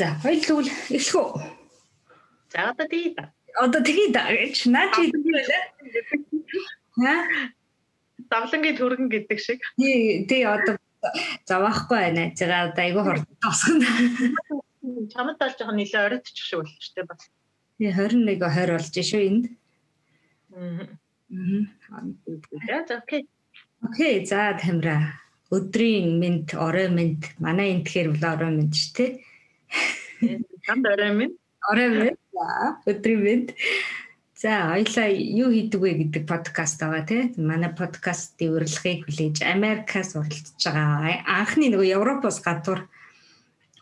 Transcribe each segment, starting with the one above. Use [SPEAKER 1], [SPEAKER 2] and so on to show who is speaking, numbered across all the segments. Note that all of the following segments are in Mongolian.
[SPEAKER 1] за хоёул эхлэх үү?
[SPEAKER 2] За одоо тэгээ да.
[SPEAKER 1] Одоо тэгээ да гэж наа чи хэлээ. Ха?
[SPEAKER 2] Давлангийн төргөн гэдэг шиг.
[SPEAKER 1] Тий, тий одоо заваахгүй байна. Зэга одоо айгүй хурд тосгоно.
[SPEAKER 2] Чамд бол жоохон нэлээ оройтчих шиг болж штэ бас.
[SPEAKER 1] Тий 21 20 болж шүү энд.
[SPEAKER 2] Аа. За окей.
[SPEAKER 1] Окей, за Тамира. Өдрийн мэд, орой мэд. Манай энэ тэгэхээр бол орой мэд шүү те.
[SPEAKER 2] Чамд орой мэд.
[SPEAKER 1] Орой мэд. Өдрийн мэд. За хоёлаа юу хийдэг вэ гэдэг подкаст аваа тий. Манай подкастын урилгыг хүлээж Америкаас оролцож байгаа. Анхны нөгөө Европоос гадуур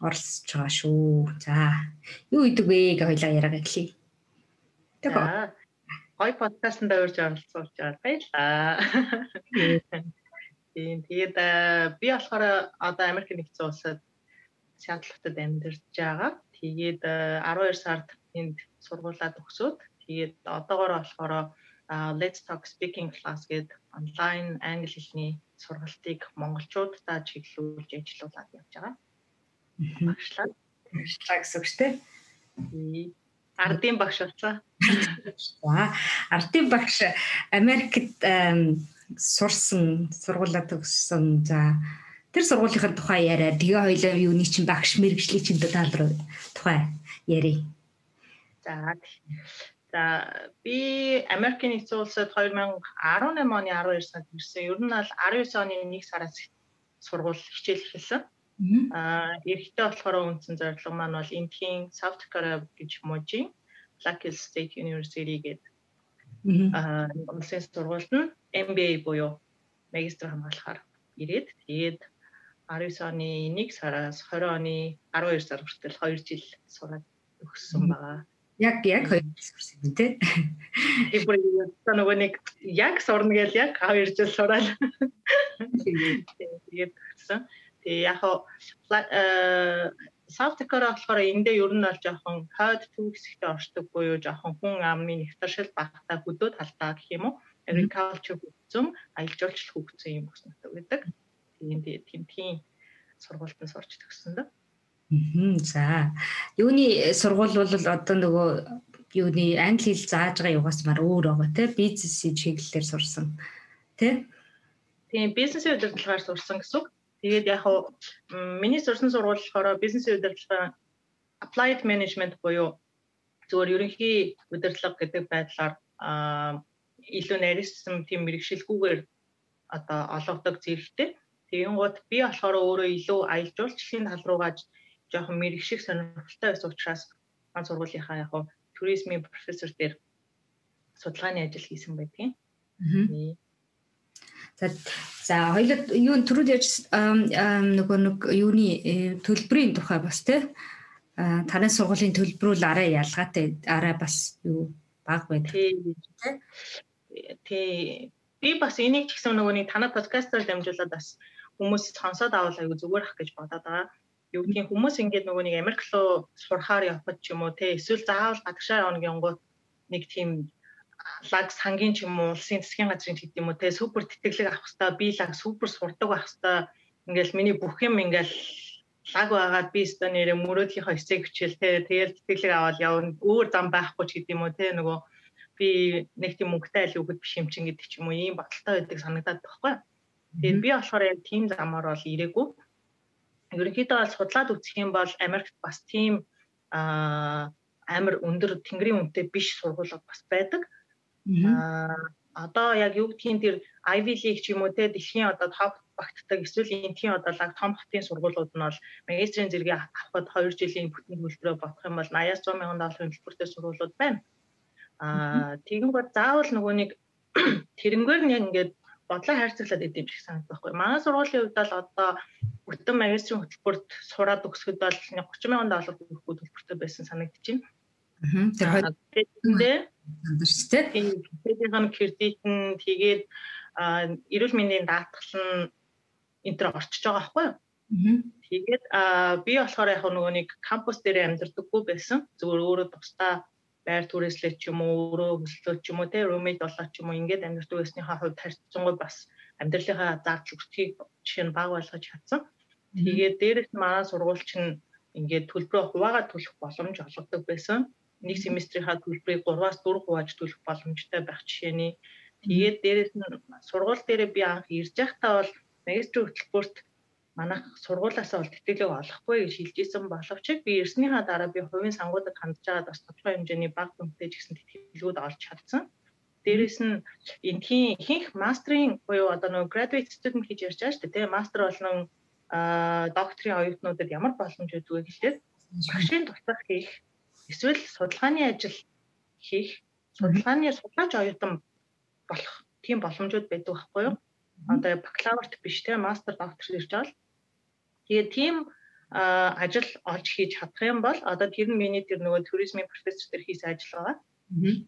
[SPEAKER 1] оролцож байгаа шүү. За юу хийдэг вэ гэж хоёлаа яриага эхлэе.
[SPEAKER 2] Тэгээ гой подкастт урьж оролцуулж байгаа баярлаа. Тийм тэгээд би болохоор одоо Америк нэгдсэн улсад Хотод амьдарч байгаа. Тэгээд 12 сард энд сургуулаа төгсөөд Тэгээд одоогоор болохоор Let's Talk Speaking Class гэдэг онлайн англи хэлний сургалтыг монголчуудаа чиглүүлж ажиллаулаад явж байгаа. Багшлаа.
[SPEAKER 1] Багшлаа гэсэн үг шүү дээ.
[SPEAKER 2] Ардын багш болцоо.
[SPEAKER 1] За, ардын багш Америкт сурсан, сургуулаа төгссөн. За, тэр сургуулийн тухай яриа. Тэгээ хоёлаа юуны чинь багш мэрэгжлийн чинь тал руу тухай ярий.
[SPEAKER 2] За, За би Америкийн нэгдсэн улсад 2018 оны 12 сард ирсэн. Ер нь бол 19 оны 1 сараас сургууль хичээл эхэлсэн. Аа эрэхтэй болохоор үндсэн зорилго маань бол Индийн South Dakota гэж мужийн Black Hills State University гэдэг аа улсын сургуульд нь MBA буюу магистр хамгаалахаар ирээд тэгээд 19 оны 1 сараас 20 оны 12 сар хүртэл 2 жил сураад өгсөн байгаа.
[SPEAKER 1] Яг яг хоёр сурсан юм тий.
[SPEAKER 2] Би бүр нөгөө нэг яг сурна гэж яг хоёр жил сураад. Тэгээд гэсэн. Тэгээ яг э South Dakota болохоор эндээ ер нь бол жоохон code two хэсэгтээ оршдог буюу жоохон хүн амын нэвтэршил багтаа хөдөө талдаа гэх юм уу agriculture хөгжсөн аялал жуулчлал хөгжсөн юм гэсэн үг гэдэг. Тийм тийм тийм сургуульд нь сурч төгссөн дөө.
[SPEAKER 1] За. Юуны сургууль бол одоо нөгөө юуны англи хэл зааж байгаа югаас мар өөр байгаа те бизнесийн чиглэлээр сурсан те.
[SPEAKER 2] Тийм бизнесийн удирдлагаар сурсан гэсэн үг. Тэгээд яг хуу миний сурсан сургууль болохоор бизнесийн удирдлага applied management буюу зөвөр ерөнхий удирдлага гэдэг байдлаар илүү нарийнсан тийм мэрэгшилгүйгээр одоо олгодог зэрэгтэй. Тэгин гут би болохоор өөрөө илүү аялал жуулчлалын тал руугаа жоохон мэрэгших сонирхолтой байсан учраас маань сургуулийнхаа яг туризмын профессор дээр судалгааны ажил хийсэн байдгийн.
[SPEAKER 1] За за хоёул юу түрүүд яаж нөгөө нэг юуны э, төлбөрийн тухай бас тий танай сургуулийн төлбөрүүл арай ялгаатай арай бас юу баг байдаг тий.
[SPEAKER 2] Тий. Би бас энийг ч гэсэн нөгөө нэг танай подкастаар дамжуулаад бас хүмүүс сонсоод авал аягүй зүгээр ах гэж бодоод байгаа юу гэдгийг хүмүүс ингээд нөгөө нэг Америк руу сурахаар явхад ч юм уу те эсвэл заавал гадагшаа явна гингууд нэг тийм лаг сангийн ч юм уу улсын засгийн газрын хэд юм уу те супер тэтгэлэг авах хэвээр би лаг супер сурдаг байх хэвээр ингээл миний бүх юм ингээл лаг байгаад би өстө нэрэ мөрөөдлийнхөө эсэг хичээл те тэгэл тэтгэлэг аваад явна өөр зам байхгүй ч гэдэм үү те нөгөө би нэг тийм мөнгөтэй айл өгöd биш юм чин гэдэг ч юм уу ийм баталтай байдаг санагдаад байхгүй. Тэгээд би болохоор яг тийм замаар бол ирээгүй ерөнхийдөө бол судлаад үзэх юм бол Америкт бас тийм а амар өндөр тэнгэрийн үнэтэй биш сургуулиуд бас байдаг. Аа одоо яг юу гэдгийг тэр Ivy League ч юм уу те дэлхийн одоо топ багтдаг эсвэл энтхийн одоо лаг том хотын сургуулиуд нь бол магистрийн зэрэгээ авахд 2 жилийн бүтэн төлбөрөөр бодох юм бол 80-100 сая долларын төлбөртэй сургуулиуд байна. Аа тэгэн гол заавал нөгөө нэг тэрнгээр нь яг ингээд бодлоо хайрцаглаад идэв шиг санагдах байхгүй. Манай сургуулийн хувьд бол одоо бүтэн магистрийн хөтөлбөрт сураад өгсөд бол 30 сая доллар өгөх төлбөртэй байсан байна. Аа тэр хоёрдээ сандарчтэй. Тэгээд кредит нь тэгээд эрүүл мэндийн даатгал нь энэ төр орчиж байгаа байхгүй юу? Тэгээд би болохоор яг нөгөө нэг кампус дээр амьдардаггүй байсан. Зүгээр өөрөө тусдаа байр түрээслэл ч юм уу өөрөө хөслөө ч юм уу те roommate болоо ч юм уу ингээд амьдрал байсныхаа хувьд харьцангуй бас амьдралынхаа зардал өгтгийг жишээ нь баг болгож чадсан. Тэгээд дээрээс нь манай сургууль чинь ингээд төлбөрөө хуваагаар төлөх боломж олгодог байсан. Нэг семестрийнхаа төлбөрийг 3-аас 4 хувааж төлөх боломжтой байх жишээний. Тэгээд дээрэс нь сургууль дээрээ би анх ирж байхдаа бол магистрийн хөтөлбөрт манайх сургуулаасаа бол тэтгэлэг олохгүй гэж хэлж исэн боловч би ирснийхаа дараа би хувийн сангуудад хандж байгаад бас тодорхой хэмжээний баг хүнтэй ч гэсэн тэтгэлгүүд олж чадсан. Дээрээс нь энэхийн ихэнх мастрын буюу одоо нөгөө graduate student гэж ярьж байгаа шүү дээ. Тэгээ мастер болон докторийн оюутнуудад ямар боломж өгдөг гэхлээр багшийн туслах хийх эсвэл судалгааны ажил хийх судалгааны судлаач оюутан болох тийм боломжууд байдаг байхгүй юу? Одоо бакалаврт биш те мастер доктор ирж байгаа. Тэгээд тийм ажил олж хийж чадах юм бол одоо тэр нь миний тэр нөгөө туризмын профессор төр хийсэн ажил байгаа.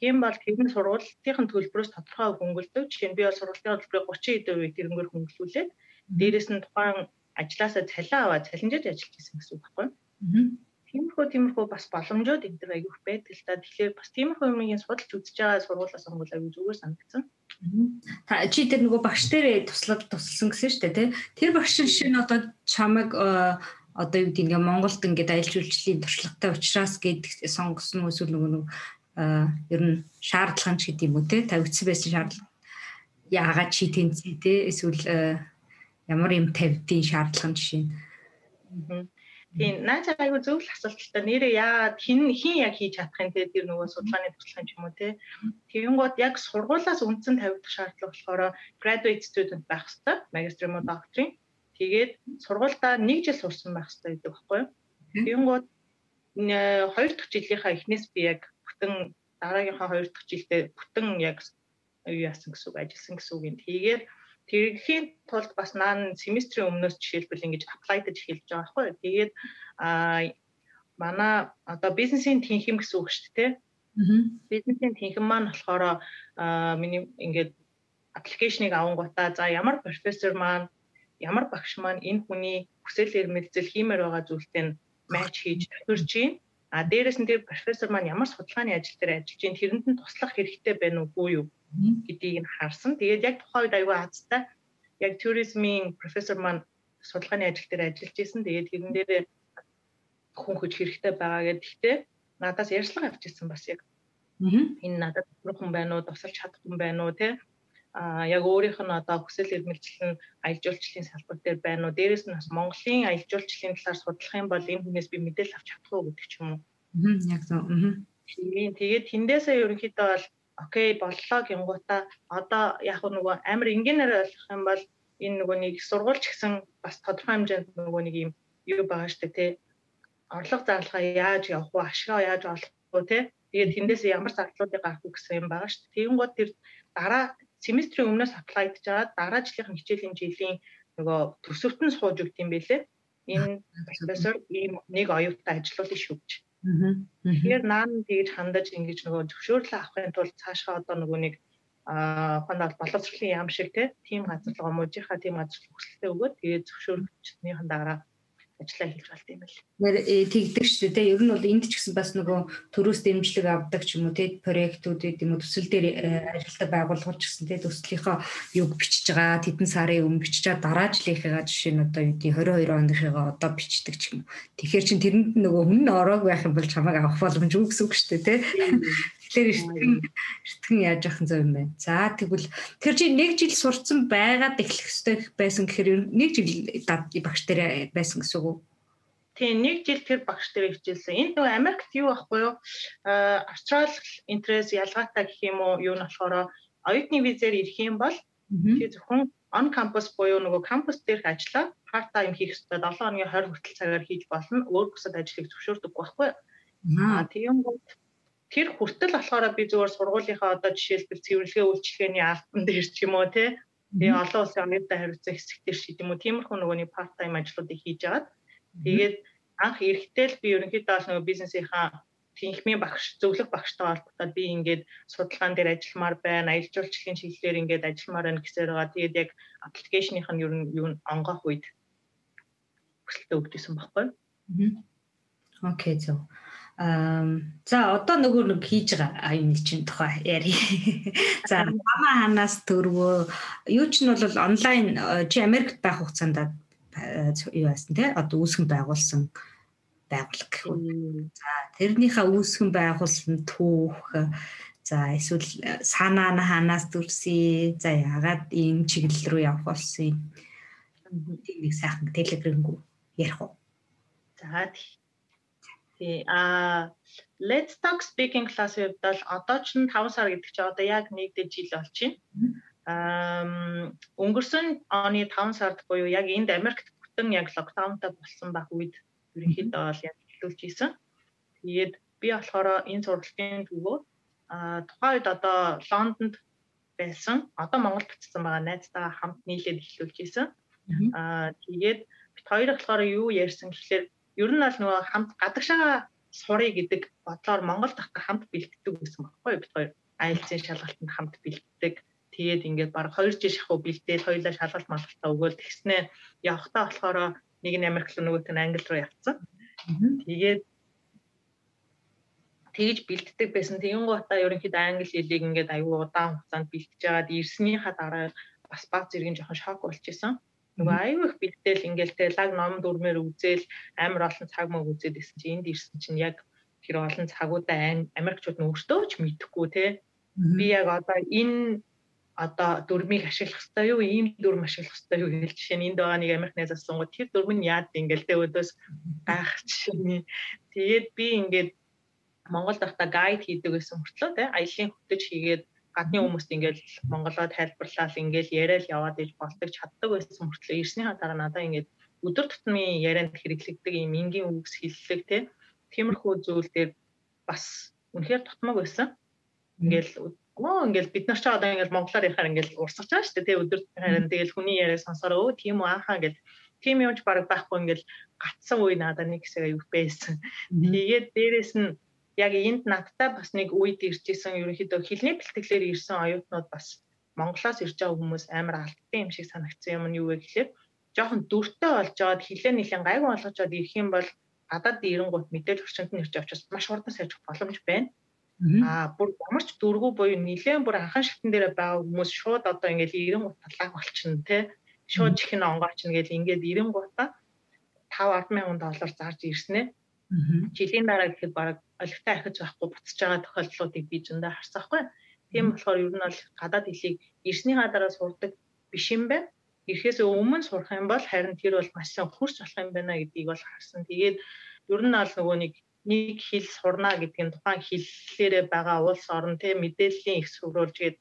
[SPEAKER 2] Тийм бол тэр нь сургуулийн төлбөрөөс тодорхой хөнгөлдөг. Жишээ нь би бол сургуулийн төлбөрийг 30% тэрнгээр хөнгөлүүлээд дээрэс нь тухайн ажилласаа цалин аваад цалинжиж ажиллаж байсан гэсэн үг байхгүй юу? Тиймэрхүү тиймэрхүү бас боломжууд энэ төр аягүй байдаг л та. Тэгэхээр бас тиймэрхүү юмыг судалж үзэж байгаа сургуулиас сонгол аягүй зүгээр санагдсан.
[SPEAKER 1] Та чи тэр нөгөө багш дээр туслаад тусалсан гэсэн шүү дээ тий. Тэр багш шин одоо чамайг э, одоо юу гэдэг ингээ Монголд ингээд аялал жуулчлалын туршлагатай учраас гэдэг сонгосон нь эсвэл нөгөө ер нь шаардлага ч гэдэг юм уу те тавигдсан байсан шаардлага яагаад чи тэнцээ те эсвэл ямар юм тавьдیں۔ шаардлага жишээ нь.
[SPEAKER 2] Тийм наач айгу зөв л асуулттай нэрээ яагаад хин хин яг хийж чадах юм те тэр нөгөө судалгааны туршлага юм ч юм уу те. Тэгэнгүүт яг сургуулаас үндсэн тавигдах шаардлага болохоор graduate student байх хэрэгтэй магистр юм уу докторийн. Тэгээд сургуульдаа 1 жил сурсан байх хэрэгтэй гэдэг баггүй юу. Тэгэнгүүт хоёр дахь жилийнхаа эхнээс би яг бүтэн дараагийнхаа хоёр дахь жилдээ бүтэн яг юу яасан гэсэн үг ажилласан гэсэн үг юм. Тэгээд тэрхийн тулд бас наан семестрийн өмнөөс жишээлбэл ингэж applied гэж хэлж байгаа байхгүй. Тэгээд а манай одоо бизнесийн тэнхим гэсэн үг шүү дээ. Бизнесийн тэнхим маань болохоор миний ингээд аппликейшнийг авангуудаа за ямар профессор маань ямар багш маань энэ хүний хүсэл эрмэлзэл хиймээр байгаа зүйлтэй матч хийж тохирж байна А дээрэс нь тэр профессор маань ямар судалгааны ажил дээр ажиллаж байна тэрэнд нь туслах хэрэгтэй байна уугүй юу гэдгийг нь харсан. Тэгээд яг тухайн үед аюул хацтай яг туризмын профессор маань судалгааны ажил дээр ажиллаж исэн. Тэгээд тэрэн дээр хүн хүч хэрэгтэй байгаа гэдэгтээ надаас ярьцлага авч ирсэн бас яг. Энэ надад хүн байна уу, тусалж чадах хүн байна уу те а яг өөрийнх нь одоо хүсэл эрмэлзэл нь аялал жуулчлалын салбар дээр байна уу? Дээрээс нь бас Монголын аялал жуулчлалын талаар судлах юм бол энэ хүнээс би мэдээлэл авч чадах уу гэдэг ч юм уу.
[SPEAKER 1] Аа яг зөв. Аа.
[SPEAKER 2] Тэгээд тэндээсээ ерөнхийдөө бол окей боллоо гингуудаа одоо яг нөгөө амар энгийнээр ойлгох юм бол энэ нөгөө нэг сургуульч гэсэн бас тодорхой хэмжээнд нөгөө нэг юм юу байгаа штэ тий орлого зарлага яаж явах вэ? Ашгаа яаж олох вэ тий тэгээд тэндээс ямар зарлалуудыг гаргах вэ гэсэн юм байгаа штэ. Тэгэнгүүт тэр дараа семестрийн өмнөөс апплайдж байгаа дараа жилийн хичээлийн жилийн нөгөө төсөвт нь сууж өгд юм бэлээ. Энэ профессор ийм нэг оюутан ажиллуулах шүү гэж. Тэгэхээр наан тэгж хандаж ингэж нөгөө зөвшөөрлөө авахын тулд цаашаа одоо нөгөө нэг аа хоног боловсролын яам шиг тийм газар руу мужийнхаа тийм газар хөсөлтөө өгөөд тэгээд зөвшөөрлөгчнийхэн дараа ажиллаа хийж болт юм байл.
[SPEAKER 1] Нэр э, тэгдэг шүү дээ. Ер нь бол энд ч гэсэн бас нөгөө төрөөс дэмжлэг авдаг ч юм уу те проектууд гэдэг юм уу төсөл дээр э, ажилтдаг байгууллагууд ч гэсэн те төслийнхөө юг бичиж байгаа тэдэн сарын өмнө бичиж байгаа дараа жилийнхээ жишээ нь одоо юу гэдэг 22 оныхыгаа одоо бичдэг ч юм уу. Тэгэхээр чин тэрэнд нөгөө хүн ороог байх юм бол чамайг авах боломжгүй гэсэн үг шүү дээ те. Тэгэхээр эртгэн эртгэн яаж явах зөв юм байна. За тэгвэл тэр чи нэг жил сурцсан байгаад эхлэх хэрэгтэй байсан гэхээр нэг жил багш дээр байсан гэсэн үг үү?
[SPEAKER 2] Тийм нэг жил тэр багш дээр хичээлсэн. Энд нөгөө Америкт юу байхгүй юу? Аа австрал интерес ялгаатай гэх юм уу? Юу нь болохоор оюутны визээр ирэх юм бол чи зөвхөн on campus буюу нөгөө кампус дээрх ажиллаа part time хийх ёстой 7 хоногийн 20 хүртэл цагаар хийж болно. Өөр бусад ажлыг зөвшөөрдөг байхгүй. Аа тийм гол тэр хүртэл болохоор би зөвхөн сургуулийнхаа одоо жишээлбэл цэвэрлэгээ үйлчлэгээний алтан дээр ч юм уу тий Тэгээ олон улсын оюутан хариуцах хэсэгтэр шийд юм уу тиймэрхүү нөгөөний part time ажлуудыг хийж агаад тэгээд анх эрэхтэй л би ерөнхийдөө бол нөгөө бизнесийнхаа тэнхмийн багш зөвлөх багштай холбогдоод би ингээд судалгаан дээр ажилламаар байна, аялал жуулчлалын чиглэлээр ингээд ажилламаар байна гэсээр байгаа. Тэгээд яг аппликейшных нь ер нь юу онгоох үед хүсэлтээ өгдөөсөн байхгүй.
[SPEAKER 1] Окей, зөв. За одоо нөгөө нэг хийж байгаа юм чинь тухай яри. За хамаа ханаас төрвөө юу ч нь бол онлайн чи Америкт байх хугацаанд юу яасан те одоо үүсгэн байгуулсан байгуулах гэх үү. За тэрнийхээ үүсгэн байгуулсан түүх за эсвэл санаа ханаас төрсөн за яагаад ийм чиглэл рүү явах болсон юм. Тийм нэг сайхан телеграмгүй ярих уу.
[SPEAKER 2] За тий. А Let's Talk Speaking class-ийн хувьд бол одоо ч 5 сар гэдэг чинь одоо яг нэгдэж жил болж байна. Аа өнгөрсөн оны 5 сард буюу яг энд Америкт бүтэн яг локдаунтай болсон байх үед ерөнхийдөө бол яг хэлүүлж ийсэн. Тэгээд би болохоор энэ сургалтын төвөө а тухайн үед одоо Лондонд байсан. Одоо Монголд буцсан байгаа найзтайгаа хамт нийлээд эхлүүлж ийсэн. Аа тэгээд бид хоёр болохоор юу ярьсан гэхлээр ер нь аль нөгөө хамт гадагшаа сурыг гэдэг бодлоор Монгол дахь хамт бэлддэг гэсэн баггүй бид хоёр айлцын шалгалтанд хамт бэлддэг. Тэгээд ингээд баг 2 жил шахуу бэлдээл хоёулаа шалгалт малгалтаа өгөөл тэгснээ явхтаа болохоор нэг нь Америк руу нөгөөт нь Англи руу явцсан. Тэгээд тэгж бэлддэг байсан. Тэгин гутаа ерөнхийдөө англи хэлийг ингээд аюу удаан хугацаанд бэлтэж байгаад ирснийхаа дараа бас баг зэргийн жоохон шок болчихсон. Нөгөө аюу их бэлдээл ингээд те лаг ном дүрмээр үзэл амар олон цаг мөг үзээд исэн чинь энд ирсэн чинь яг тэр олон цагуудаа Америкчууд нь өөртөө ч мэдэхгүй те. Би яг одоо энэ одоо дүрмийг ашиглах хэрэгтэй юу ийм дүрм ашиглах хэрэгтэй юу гэж жишээ нь энд байгаа нэг Америк найз асуугод тэр дүрм нь яад ингээл тэ өдөөс гайх жишээ. Тэгээд би ингээд Монголд байхдаа гайд хийдэг гэсэн мөртлөө тэ аялын хөтөж хийгээд гадны хүмүүст ингээл монголоо тайлбарлал ингээл яриад яваад иж болдог чаддаг байсан мөртлөө ирснийхаа дараа надаа ингээд өдөр тутмын ярианд хэрэглэгдэг юм энгийн үгс хэллэг тэ тиймэрхүү зүйл дээр бас үнэхээр тутмаг байсан. Ингээл оо ингээл бид нар ч одоо ингээл монголоор ярихаар ингээл урсгаж байгаа шүү дээ тий өдөр харин тэгэл хүний яриа сонсороо өө тийм үү аахаа гэл тийм юмч баг байхгүй ингээл гатсан үе надад нэг хэсэг аюу байсан. Тэгээд дээрэс нь яг энд надтай бас нэг үед иржсэн ерөнхийдөө хилний бэлтгэлээр ирсэн оюутнууд бас Монголоос ирж байгаа хүмүүс амар алдсан юм шиг санагдсан юм нь юу вэ гэхээр жоохон дүртэй болж жоод хилээ нэлен гайгүй болгож жоод ирэх юм бол гадаад ирэнгуут мэдээлэл орчинд нь ирж авчаас маш хурдан сольж боломж байна. Аа бүр ямар ч дургу буюу нилээн бүр анхан шатн дээр байгаа хүмүүс шууд одоо ингээл 90 гут талааг болчихно те. Шууд чихэн онгооч нэгэл ингээд 90 гутаа 5 10 мянган доллар зарж ирснэ. Жилийн дараа гэхэд баг олигтой ахиж байхгүй буцаж байгаа тохиолдлуудыг би зөндөө харсан байхгүй. Тийм болохоор ер нь бол гадаад хэлийг ирснийхаа дараа сурдаг биш юм байна. Ирэхээс өмнө сурах юм бол харин тэр бол маш сайн хурц болох юм байна гэдгийг бол харсан. Тэгээд ер нь бол нөгөө нэг нэг хэл сурна гэдэг нь тухайн хэллээрээ байгаа улс орн те мэдээллийн их сурвалж гээд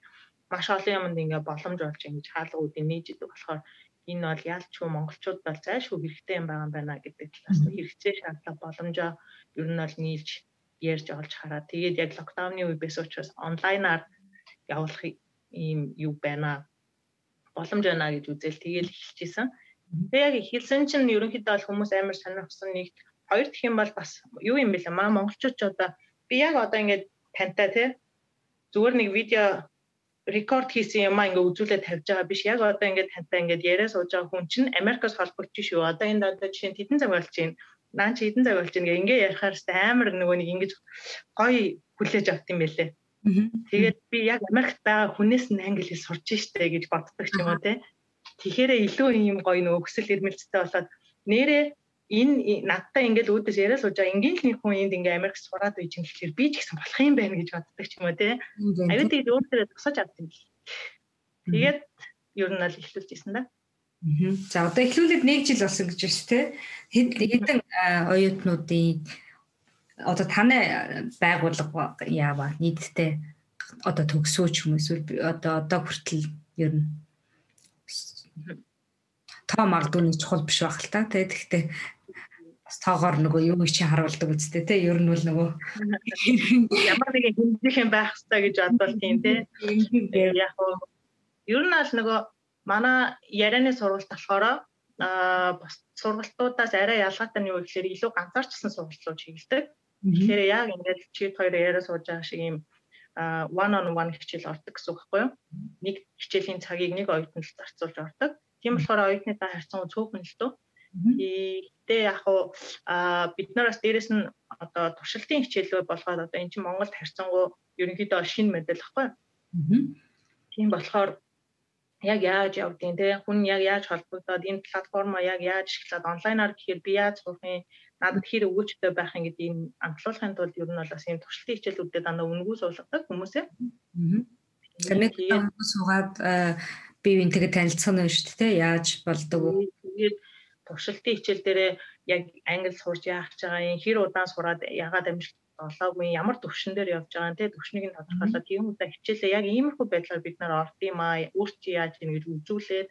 [SPEAKER 2] маш олон юмд ингээ боломж болж ингэж хаалгуудыг нээж идэг болохоор энэ бол ялчгүй монголчууд бол зайлшгүй хэрэгтэй юм байгаа юм байна гэдэг талаас нь хэрэгцээ шаардлага боломжоо ер нь бол нийлж ярьж олж хараа. Тэгээд яг локдауны үе байсан учраас онлайнаар явуулах ийм юу байна? Боломж байна гэж үзэл тэгээд эхэлчихсэн. Тэгээ яг эхэлсэн чинь ерөнхийдөө бол хүмүүс амар сонирхсан нэгт. Хоёр дэх юм бол бас юу юм бэ? Лээ маа монголчууд ч одоо би яг одоо ингээд тантай тий зүгээр нэг видео рекорд хийсэн юм аа ингээ үзүүлээд тавьж байгаа биш яг одоо ингээд тантай ингээд яриа сууж байгаа хүн чинь Америкас холбогдчих шүү. Одоо энд одоо жишээ нь хэдэн цаг болж байна. Наан чи хэдэн цаг болж байна гэ ингээ ярихаар амар нөгөө нэг ингэж гоё хүлээж авт юм байлээ. Тэгээд би яг Америкт байгаа хүнээс нь англи хэл сурч штэ гэж боддог ч юм уу те. Тэгэхээр илүү юм гоё нөгөө хүсэл эрмэлзэлтэй болоод нэрээ энэ надтай ингээл үүдээс яриа сууж байгаа ингээл нэг хүн энд ингээ Америк сураад байж юм гэхэлэр би ч гэсэн болох юм байна гэж боддог ч юм уу те. Аюу тэгээд өөртөө тусаж авдаг юм. Тэгээд ер нь л эхлүүлж ирсэн да.
[SPEAKER 1] За одоо эхлүүлээд 1 жил болсон гэж байна шүү те. Хэдэн оюутнуудын одоо таны байгууллага яава нийтдээ одоо төгсөөч хүмүүс одоо одоо хүртэл ер нь тоо магадгүй нэг чухал биш байх л та. Тэгэхдээ бас тоогоор нөгөө юу чи харуулдаг үстэй те ер нь бол нөгөө
[SPEAKER 2] ямар нэгэн хэмжих юм байх хэрэгтэй гэж бодвол тийм те яг нь ер нь аль нөгөө манай ярианы сургалт болохоор а бас сургалтуудаас арай ялгаатай нь юу гэхээр илүү ганцаарчсан сургалтлууд чиглэдэг. Тэгэхээр яг ингээд чи хоёр яриа сууж байгаа шиг юм one on one хичээл ордог гэсэн үг байхгүй юу? Нэг хичээлийн цагийг нэг оюутанд зарцуулж ордог. Тийм болохоор оюутнытай харьцан цөөхөн л дөө Гэтэ яг уу бид нараас дээрэс нь одоо туршилтын хичээлээ болгоод одоо эн чинь Монголд харьцангуй ерөнхийдөө шинэ модель баггүй. Тийм болохоор яг яаж явдیں۔ Тэ хүн яг яаж холбогдоод энэ платформоо яг яаж ашиглаад онлайнаар гэхээр би яаж сурах юм надад хэр өгөөчтэй байх юм гэдэг энэ амтлуулахын тулд ер нь бол бас ийм туршилтын хичээлүүдэд дандаа үнгүү суулгадаг хүмүүсээ.
[SPEAKER 1] Тэр нэг суугаад бие биентэйгээ танилцах нь шүү дээ яаж болдог вэ?
[SPEAKER 2] Тэгээд туршилтын хичээл дээрээ яг англи сурж яах гэж байгаа юм хэр удаан сураад ягаад амжилт олоогүй ямар төвшин дээр явж байгаа нэ төвшнийг нь тодорхойлоод тийм үедээ хичээлээ. Яг иймэрхүү байдлаар бид нар орд юм аа өөрчий яаж ийн гэж үзүүлээд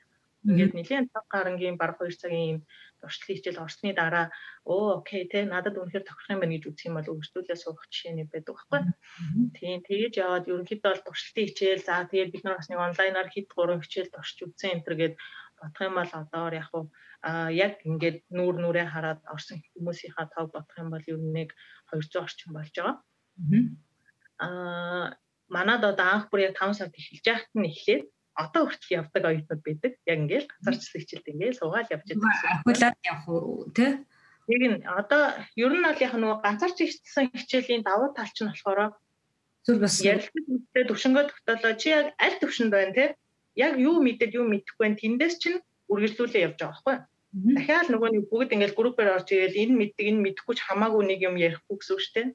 [SPEAKER 2] ингээд нэгэн цаг гарангийн бараг 2 цагийн туршлага хичээл орсны дараа оо окей те надад үнэхээр тохирох юм байна гэж үзэх юм бол өөрсдөө суух жишээ нэг байдаг байхгүй. Тийм тэгэж яваад ерөнхийдөө бол туршилтын хичээл за тэгээд бид нар бас нэг онлайнаар хэд гурван хичээл турш үзсэн энэ төр гээд бодох юм бол одоор яг уу а яг ингээд нүүр нүрээ хараад орсон хүмүүсийнхаа тав бодох юм бол ер нь нэг 200 орчим болж байгаа. Аа манад одоо анх бүр яг 5 сард эхэлж яхад нь эхлээд одоо хүртэл явдаг оюутнууд байдаг. Яг ингээд газарчлал хичээлд ингээд суугаад явж байгаа.
[SPEAKER 1] Ахуулаад явах тий?
[SPEAKER 2] Яг нь одоо ер нь бол яг нөгөө ганцаарч ихсэн хичээлийн давуу тал чинь болохоор
[SPEAKER 1] зүр бас
[SPEAKER 2] ярилцлагатай төвшнгөө тогтоолоо чи яг аль төвшөнд байна тий? Яг юу мэдээд юу мэдэхгүй байна тэндээс чинь үргэлжлүүлээ явж байгаа байхгүй? Дахиад нөгөө нэг бүгд ингээд группээр орж ирээл энэ мэддэг энэ мэдэхгүй ч хамаагүй нэг юм ярихгүй гэсэн үг шүү дээ.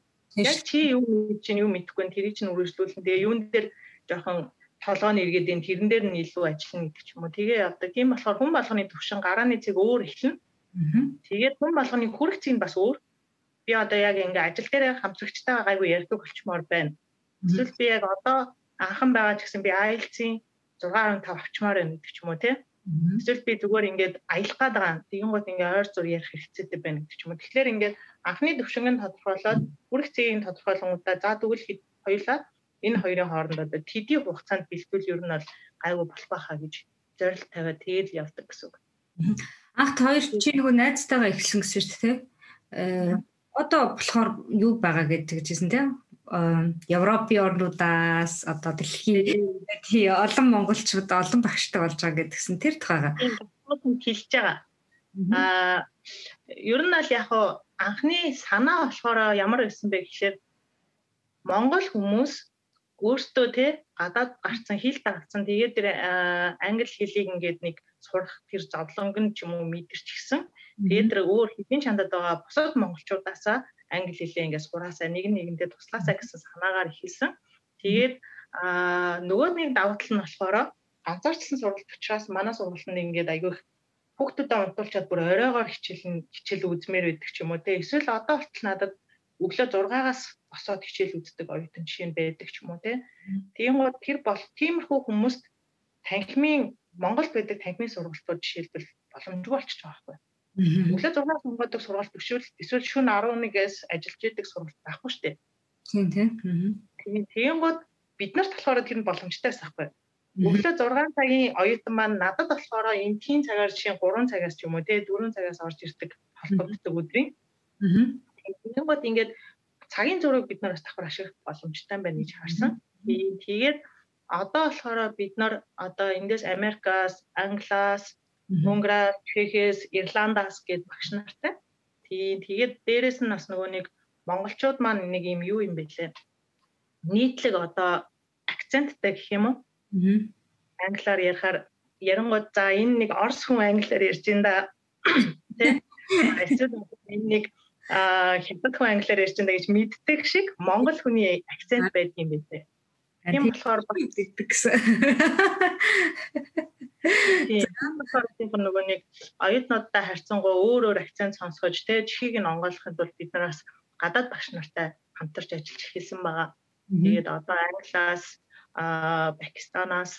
[SPEAKER 2] Яг чи юу мэдэж чинь юу мэдэхгүй нь тэрийг чинь үргэлжлүүлэн тэгээ юун дээр жоохон толгойн эргээд энэ тэрэн дээр нь илүү ажиллана гэдэг ч юм уу. Тэгээ явдаг. Тийм болохоор хүн болгоны төвшин гарааны цэг өөр эхэлнэ. Тэгээд хүн болгоны хүрх цэг нь бас өөр. Би одоо яг ингээ ажил дээр хамтрагчтайгаа гайгүй ярьдаг болчмоор байна. Эсвэл би яг одоо анхан байгаа ч гэсэн би IELTS-ийн 6.5 авчмаар байна гэдэг ч юм уу тий. Эсвэл би зүгээр ингээд аялах гад байгаа. Тэгин гот ингээ ойр зур ярих хэрэгцээтэй байна гэдэг ч юм уу. Тэгэхээр ингээд анхны төвшинг нь тодорхойлоод хүрх цэгийн тодорхойлонгуудаа за тэгвэл хоёулаа энэ хоёрын хооронд одоо тэдний хугацаанд бэлтгэл ер нь бол гайгүй болох байхаа гэж зорилт тавиад тэгээд явдаг гэсэн үг.
[SPEAKER 1] Анх хоёр чи нөгөө найзтайгаа эхэлсэн гэсэн шүү дээ. Э одоо болохоор юу байгаа гэдэгжсэн тийм Европын орнуудаас одоо дэлхийн тий олон монголчууд олон багштай болж байгаа гэдгсэн тэр тухайга
[SPEAKER 2] хэлж байгаа. Аа ер нь аль яг анхны санаа болохоор ямар байсан бэ гэхээр Монгол хүмүүс өөртөө те гадаад гарцсан хэл дагцсан тэгээд тэр англи хэлийг ингээд нэг сурах тэр зовлонг нь ч юм уу мэдэрчихсэн. Тэгээд тэр өөр хэдийн чандад байгаа бусад монголчуудаасаа англи хэлээ ингээд сураасаа нэг нэгэндээ туслаасаа гэсэн санаагаар ихэлсэн. Тэгээд аа нөгөө нэг давуу тал нь болохоор ганцаарчлан сургалт учраас манай сургалтанд ингээд аягүйх хүүхдүүдэд унтуулчаад бүр оройгоор хичээл хичээл үзмээр байдаг ч юм уу те эсвэл одоо болтол надад өглөө 6-аас босоод хичээл үздэг оюутан жишээ нь байдаг ч юм уу тийм гоо тэр бол тиймэрхүү хүмүүст танхимын Монголд байдаг танхимын сургалтууд жишээлбэл боломжгүй болчихж байгаа байхгүй. Өглөө 6-аас онгодог сургалт өшөөл эсвэл шөнө 11-ээс ажиллаж идэг сургалт байхгүй шүү дээ.
[SPEAKER 1] Тийм тийм.
[SPEAKER 2] Тийм тийм гоо бид нарт болохоор тэр нь боломжтой байхгүй. Өглөө 6 цагийн оюутан маань надад болохоор энэ тийм цагаар жишээ 3 цагаас ч юм уу те 4 цагаас орж ирдэг холбогддог өдрийн. Тэгэнгүүт ингээд цагийн зураг бид нар бас давхар ашиглах боломжтой байна гэж харсан. Тэгээд одоо болохоор бид нар одоо эндээс Америкаас, Англиас, Унгараас, Чехээс, Ирландаас гээд багш нартай. Тийм тэгээд дээрэс нь бас нөгөө нэг монголчууд маань нэг юм юу юм бэ лээ. Нийтлэг одоо акценттай гэх юм уу? Англиар ярихаар ярангууд за энэ нэг орс хүн англиар ярьж ин да. Тэ? Эсвэл энэ нэг а хятад хүн англиар ярьж байгаа гэж мэддэг шиг монгол хүний акцент байдаг юм байна. Тийм болохоор
[SPEAKER 1] багтдаг гэсэн.
[SPEAKER 2] Тийм нөгөө нэг оюутнуудтай харьцангуй өөр өөр акцент сонсгож тэ чихийг нь онгойлгохын тулд бид нараас гадаад багш нартай хамтарч ажиллаж эхэлсэн байгаа. Тэгээд одоо Англиас, Пакистанаас,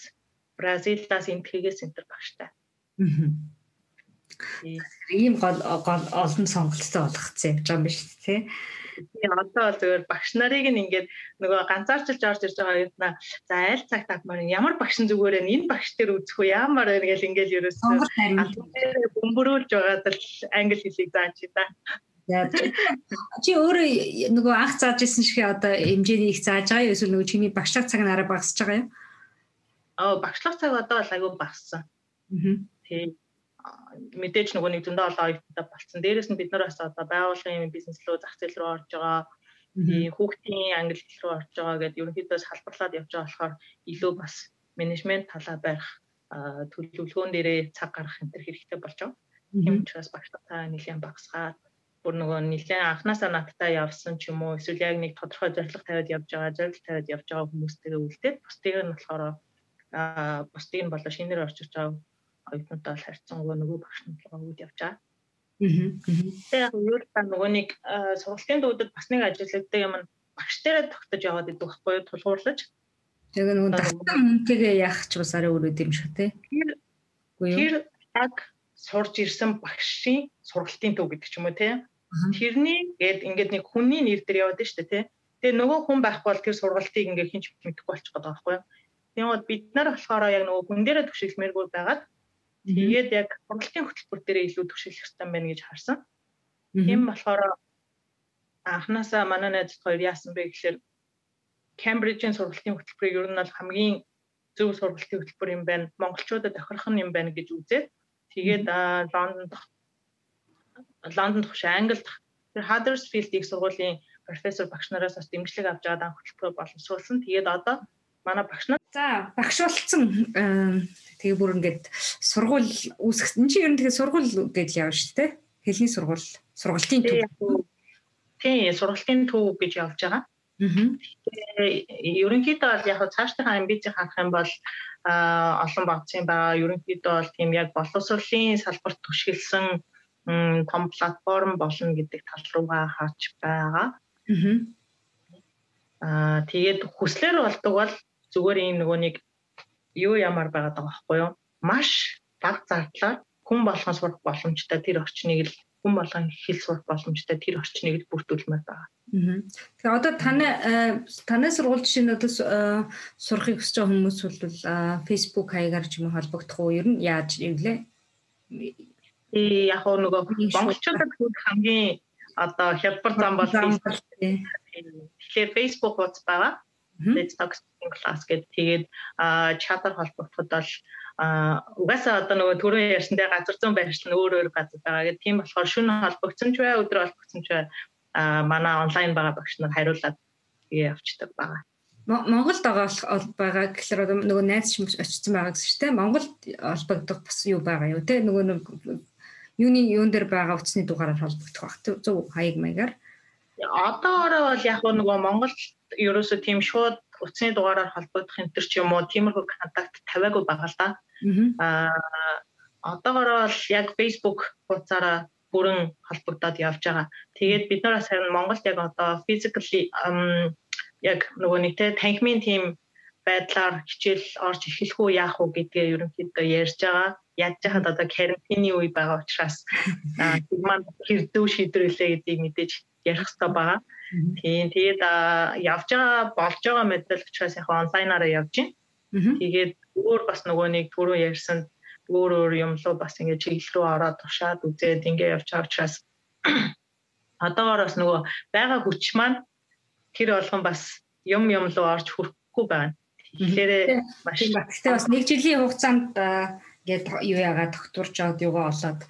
[SPEAKER 2] Бразилаас энтгэгээс энтер багштай.
[SPEAKER 1] Ийм гол олон сонголттой болгоцсон явж байгаа юм биш үү.
[SPEAKER 2] Тийм одоо зөвөр багш нарыг нь ингээд нөгөө ганцаарчилж орж ирж байгаа юмнаа за аль цагт авмаар ямар багш зүгээр вэ энэ багш дээр үзэх үү ямар вэ гэж ингээд ерөөсөө бөмбөрүүлж байгаад л англи хэлийг зааж чи да.
[SPEAKER 1] Чи өөрөө нөгөө анх зааж исэн шиг одоо хэмжээний их зааж байгаа юу эсвэл нөгөө чиний багшлах цаг нараа багасж байгаа юу?
[SPEAKER 2] Аа багшлах цаг одоо л айгүй багассан. Аа. Тийм мэдээж нөгөө нэг зөндөө олон оюутнуудаа болцсон. Дээрээс нь бид нар бас одоо байгууллагын бизнес рүү зах зээл рүү орж байгаа. Хүүхдийн англи хэл рүү орж байгаа гэдээ ерөнхийдөө салбарлаад явж байгаа болохоор илүү бас менежмент талаа барих төлөвлөгөөн дээрээ цаг гаргах энэ хэрэгтэй болж байгаа. Тийм учраас багш та нэлийн багсгаад бүр нөгөө нэлээд анханасаа надтай явсан ч юм уу эсвэл яг нэг тодорхой зорилго тавиад явж байгаа зорилго тавиад явж байгаа хүмүүстэйгээ үлдээд бусдыг нь болохоор аа бусдыг нь болоо шинээр орчиж байгаа оюутнуудтай бол харьцангуй нөгөө багш нар өгд явж байгаа. Аа. Тэгээд юу та нөгөө нэг сургалтын дүүдэд бас нэг ажилладаг юм багш дээрээ тогтож яваад идэх байхгүй тулгуурлаж.
[SPEAKER 1] Тэгээ нөгөө татсан мөнгөгээ яах ч бас арай өрөөд юм шиг тий.
[SPEAKER 2] Тэр яг сурж ирсэн багшийн сургалтын төв гэдэг ч юм уу тий. Тэрний гээд ингээд нэг хүний нэр дээр яваад штэ тий. Тэгээ нөгөө хүн байхгүй бол тэр сургалтыг ингээд хинч мэдэхгүй болчих гээд байгаа байхгүй юу. Тэгээд бид нар болохоор яг нөгөө хүн дээрээ төвшөлмээргүй байгаад тэгээд яг сургалтын хөтөлбөр дээрээ илүү төвшөлөх хэрэгтэй байна гэж харсан. Тийм болохоор анханасаа манай найз хоёр яасан бэ гэхээр Кембрижийн сургалтын хөтөлбөрийг ер нь бол хамгийн зөв сургалтын хөтөлбөр юм байна. Монголчуудад тохирох юм байна гэж үзээд тэгээд Лондонд Лондонд төгш Англид тэр Huddersfield их сургуулийн профессор багш нараас бас дэмжлэг авч байгаа дан хөтөлбөр боловсруулсан. Тэгээд одоо манай багш нар
[SPEAKER 1] за багш болцсон тэгээ бүр ингээд сургууль үүсгэх энэ чинь ер нь тэгээ сургууль гэж явна шүү дээ. Хэлний сургууль, сургалтын төв.
[SPEAKER 2] Тийм, сургалтын төв гэж явж байгаа. Аа. Ерөнхийдөө бол яг цаашдынхаа амбицийг харах юм бол олон багцын байгаа. Ерөнхийдөө бол тийм яг боловсролын салбарт түшгэлсэн том платформ болно гэдэг тал руугаа харж байгаа. Аа тэгээд хүслэр болдог бол зүгээр энэ нөгөө нэг юу ямар байгаад байгаа байхгүй юу? Маш баг зардлаар хүн болгон сурах боломжтой тэр орчныг л хүн болгон хэл сурах боломжтой тэр орчныг л бүрдүүлмээр байгаа.
[SPEAKER 1] Тэгэхээр одоо таны таны сургууль нь одоо сурахыг хүсэж байгаа хүмүүс бол Facebook хаягаар ч юм уу холбогдох уу? Ер нь яаж ивлээ?
[SPEAKER 2] Э яг нөгөө монголчуудад хамгийн одоо хялбар зам бол Facebook. Тэгэхээр Facebook хуудас байгаа. Talk class гэдэг. Тэгээд чатар холбогдоход бол угаасаа одоо нөгөө түрүү ярьсантай газар зүүн байршил нь өөр өөр газар байгаа гэдэг. Тийм болохоор шөнө холбогдсон ч бай, өдөр холбогдсон ч бай манай онлайн байгаа багш нар хариулаад тэгээ явцдаг байгаа.
[SPEAKER 1] Монголд байгаа байгаа гэхээр одоо нөгөө найз ч очсон байгаа гэсэн чинь те Монголд холбогдох бас юу байгаа юу те нөгөө нэг юуны юун дээр байгаа утасны дугаараар холбогдох баг зөв хаяг маягаар
[SPEAKER 2] одоороо бол яг нөгөө Монголд ерөөсөө тийм шууд утасны дугаараар холбогдох энэ төр ч юм уу тиймэрхүү контакт тавиагүй байгаа л да. Аа одоогороо бол яг Facebook хуудасаараа бүрэн холбогдоод явж байгаа. Тэгээд бид нараас харин Монголд яг одоо physically яг нөгөө нэг те танхимын тийм байдлаар хичээл орж эхлэх үү яах уу гэдгээ ерөнхийдөө ярьж байгаа яаж яхад одоо карантины үе байгаа учраас маань хэрдүү шийдвэрлээ гэдгийг мэдээж ярих хэрэгтэй байгаа. Тийм тэгээд явж байгаа болж байгаа мэдээлэл учраас яг онлайнаараа явж байна. Тэгээд өөр бас нөгөө нэг түрүү ярьсан өөр өөр юм руу бас ингээд чиглэл рүү ороод тушаад үзээд ингээд явж байгаа учраас одоогоор бас нөгөө байгаа хүч маань тэр болгон бас юм юм руу орж хүрэхгүй байна. Тэгэхээр
[SPEAKER 1] маш гэхдээ бас нэг жилийн хугацаанд ингээд юу яагаад тогтворч аваад юугаа олоод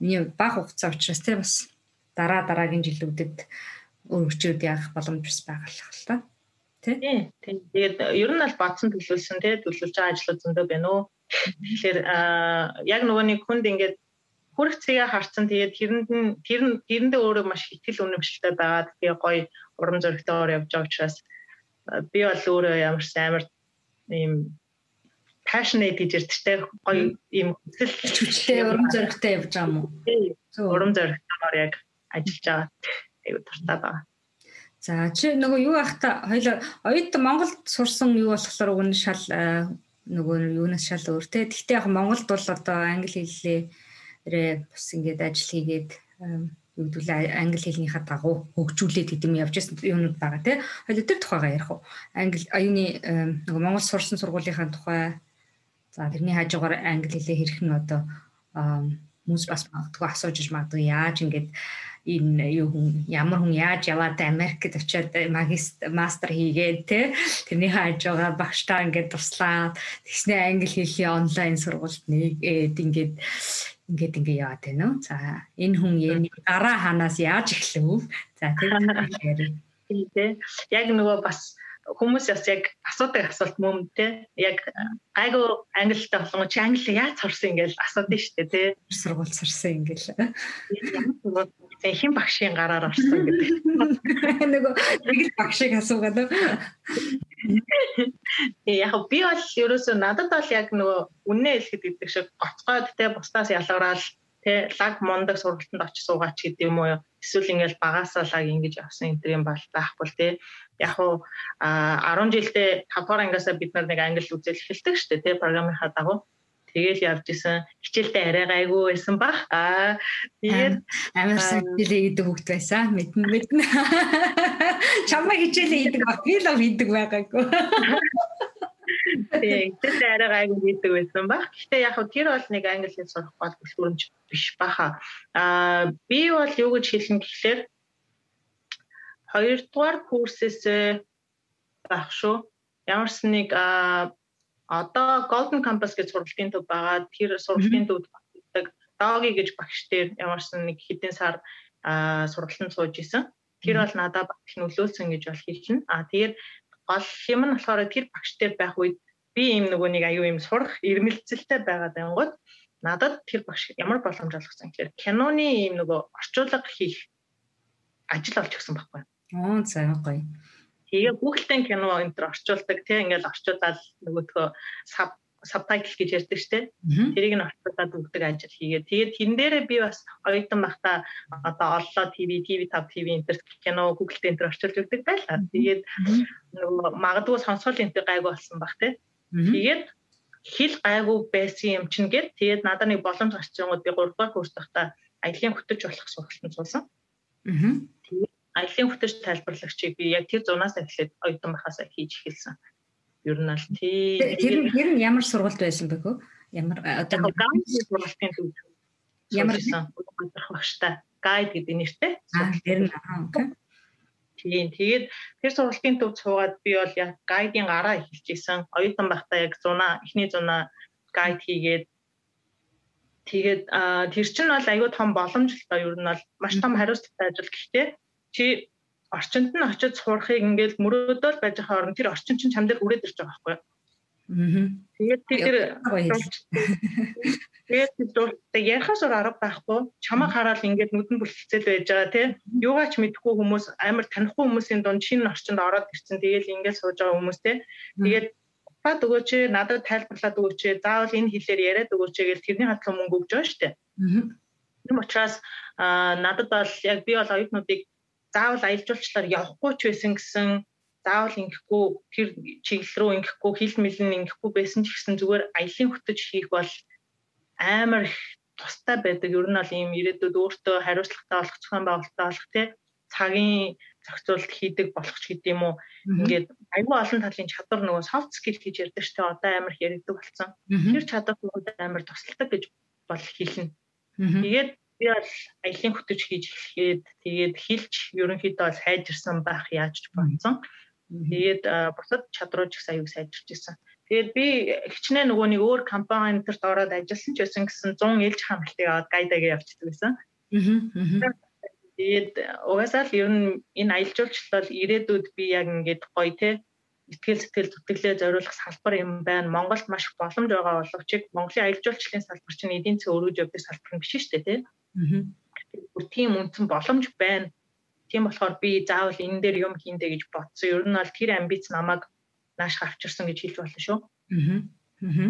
[SPEAKER 1] миний баг хугацаа учраас тийм бас дараа дараагийн жилүүдэд өөрчлөлт яах боломж бас байгаа л та.
[SPEAKER 2] Тийм. Тэгээд ер нь аль бадсан төлөвлөсөн тий төлөвлөж байгаа ажлууд зөндөө байна уу. Тэгэхээр яг нөгөө нэг хүнд ингээд хүрх цэгээ харцсан тэгээд тэрэнд нь тэр нь тэрэндээ өөрөө маш ихтгэл үнэмшилтэй байгаа. Тэгээ гоё урам зоригтойгоор явж байгаа учраас би бол өөрөө ямар ч амар ийм passionate гэж ярьдтэй гоё ийм
[SPEAKER 1] хүчтэй урам зоригтой явж байгаа юм уу?
[SPEAKER 2] Урам зоригтойгоор яг ажиллаж байгаа. Айгу дуртай байгаа.
[SPEAKER 1] За чи нөгөө юу ах та хоёул оюут Монголд сурсан юу болохоор уг нь шал нөгөө юунаас шал өөр те. Гэхдээ яг Монголд бол одоо англи хэллээрээ бас ингээд ажил хийгээд югдүүлээ англи хэлнийхаа дагуу хөгжүүлээд гэдэг юм явж байсан юмнууд байгаа тий. Хоёул тэр тухайгаа ярих уу? Англи аюуны нөгөө Монгол сурсан сургуулийнхаа тухай За тэрний хажуугаар англи хэлээ хэрхэн одоо хүмүүс бас магадгүй асууж иж магадгүй яаж ингэж энэ юу хүн ямар хүн яаж яваад Америкт очиод магистр мастер хийгээд те тэрний хажуугаар багштаа ингээд туслаад тэгснээ англи хэлний онлайн сургуульд нэгээд ингээд ингээд ингээд яваад байна уу. За энэ хүн дараа ханаас яаж эхлэв? За.
[SPEAKER 2] Тэ яг нөгөө бас хүмүүс бас яг асуудаг асуулт мөн те яг айгу англитай болгоо чи англи яаж сурсан ингээл асуудаг дээ те
[SPEAKER 1] сургууль сурсан ингээл
[SPEAKER 2] хэн багшийн гараар орсон гэдэг.
[SPEAKER 1] Нөгөө нэг л багшийг асуугаад.
[SPEAKER 2] Яг би бол ерөөсөө надад бол яг нөгөө үнэ хэлэхэд гэдэг шиг гоцгойд те бусдаас ялгараад те лаг мондаг сургалтанд очиж суугаач гэдэг юм уу эсвэл ингээл багасаа лаг ингэж явсан энэ юм бол байхгүй те яг уу 10 жилдээ 5 дугаар ангиасаа бид нар нэг англи үзэл эхэлдэг шүү дээ те програмынхаа дагуу Тэгэл явж исэн. Хичээлдээ арай гайгүй байсан баг. Аа тэгээд
[SPEAKER 1] амар хичээлээ хийдэг хөвгт байсан. Мэднэ мэднэ. Чамаа хичээлээ хийдэг баг. Би л хийдэг байгаагүй.
[SPEAKER 2] Тэгээд хичээлдээ арай гайгүй хийдэг байсан баг. Гэхдээ яг тэр бол нэг англи хэл сурах гол бүлгүүрэмж биш баха. Аа би бол юу гэж хэлнэ гэхлээр хоёрдугаар курсээс байх шүү. Ямарс нэг одоо Golden Campus гэж сургалтын төв байгаа. Тэр сургалтын төвд багтдаг Доги гэж багш дээр ямарсан нэг хэдэн сар сургалтанд сууж исэн. Тэр бол надад багш нөлөөлсөн гэж бол хэлнэ. А тэгээд гол юм нь болохоор тэр багш дээр байх үед би ийм нөгөө нэг аюу юм сурах ирмэлцэлтэй байгаад байнгут надад тэр багш ямар боломж олгосон гэхээр киноны ийм нөгөө орчуулга хийх ажил олж өгсөн байхгүй.
[SPEAKER 1] Аа за гоё.
[SPEAKER 2] Тэгээ Google-тэй кино энэ төр орчуулдаг тийм ингээл орчуулаад нөгөөдгөө саб сабтайтл гэж ярьдаг штеп. Тэрийг нь орчуулад өгдөг ажил хийгээд тэгээд тэн дээрээ би бас оюутан байхдаа одоо оллоо ТV, TV5 TV энэ төр кино Google-тэй энэ төр орчуулж өгдөг байлаа. Тэгээд нөгөө магадгүй сонсгол энэ төр гайгүй болсон баг тийм. Тэгээд хэл гайгүй байсан юм чинь гээд тэгээд надад нэг боломж гарч байгаад би 3 дугаар курс тахта аялын хөтөж болох сургалтанд суусан. Аа аялын хөтөж тайлбарлагчийг би яг тэр зунаас эхлээд оюутан байхасаа хийж эхэлсэн. Ер нь аль тий.
[SPEAKER 1] Тэр нь тэр нь ямар сургалт байсан бэ хөө? Ямар
[SPEAKER 2] одоо гаунс сургалтын төв. Ямар сургах багштай гайд гэдэг нэртэй.
[SPEAKER 1] Аа тэр нь окей.
[SPEAKER 2] Тийм. Тэгээд тэр сургалтын төв цуугаад би бол яг гайдын гараа эхэлж исэн. Оюутан байхдаа яг 100 эхний 100 гайд хийгээд тэгээд тэр чинь бол аюу том боломж л та ер нь бол маш том хариуцлагатай ажил гэхдээ чи орчинд нь очиж сурахыг ингээд мөрөөдөөл байж байгаа орон тэр орчин чинь чам дээр үрээд ирж байгаа байхгүй юу? Аа. Тэгээд тэр Тэгээд тэр ярихаас өөр арга байхгүй. Чамаа хараад ингээд нүдэн бүлцэл байж байгаа тий. Юугаач мэдхгүй хүмүүс амар танихгүй хүмүүсийн дунд шинэ орчинд ороод ирсэн. Тэгээд ингээд сууж байгаа хүмүүс тий. Тэгээд бад өгөөч надад тайлбарлаад өгөөч. Заавал энэ хэлээр яриад өгөөч гэж тэрний хатлан мөнгө өгж байгаа шүү дээ. Аа. Тийм учраас надад бол яг би бол оюутнуудыг заавал аялал жуулчлалаар явахгүй ч байсан гэсэн заавал ингэхгүй тэр чиглэл рүү ингэхгүй хил мэлэн ингэхгүй байсан ч гэсэн зүгээр аялын хөтөж хийх бол амар их тустай байдаг. Ер нь бол ийм ирээдүйд өөртөө хариуцлагатай болох зохион байгуулалттай болох тий цагийн зохицуулалт хийдэг болох ч гэдэм юм уу. Ингээд аюу олон талын чадвар нөгөө soft skill гэж ярьдаг ч тий одоо амар их яригддаг болсон. Тэр чадвар бүгд амар тусалдаг гэж бол хэлнэ. Тэгээд би бол аялын хөтөж хийж эхлэхэд тэгээд хилч ерөнхийдөө бол сайжирсан байх яаж ч бодсон. Тэгээд бусад чадрууч их аюул сайжирч ирсэн. Тэгээд би хичнээн нөгөө нэг өөр компани энтерт ороод ажилласан ч байсан гэсэн 100 ээлж хамталтыг аваад гайдагаа явчихдаг байсан. Аа. Тэгээд угаасаа л ер нь энэ аялал жуулчлал ирээдүйд би яг ингээд гоё те итгэл сэтгэл зүтгэлээ зориулах салбар юм байна. Монголд маш боломж байгаа боловч Монголын аялал жуулчлалын салбар чинь эдийн засгийн өргөж явдаг салбар биш шүү дээ тий. Бүр тийм үнцэн боломж байна. Тийм болохоор би заавал энэ дээр юм хийндэ гэж бодсон. Ер нь бол тэр амбиц намайг нааш авчирсан гэж хэлж болно шүү. Аа.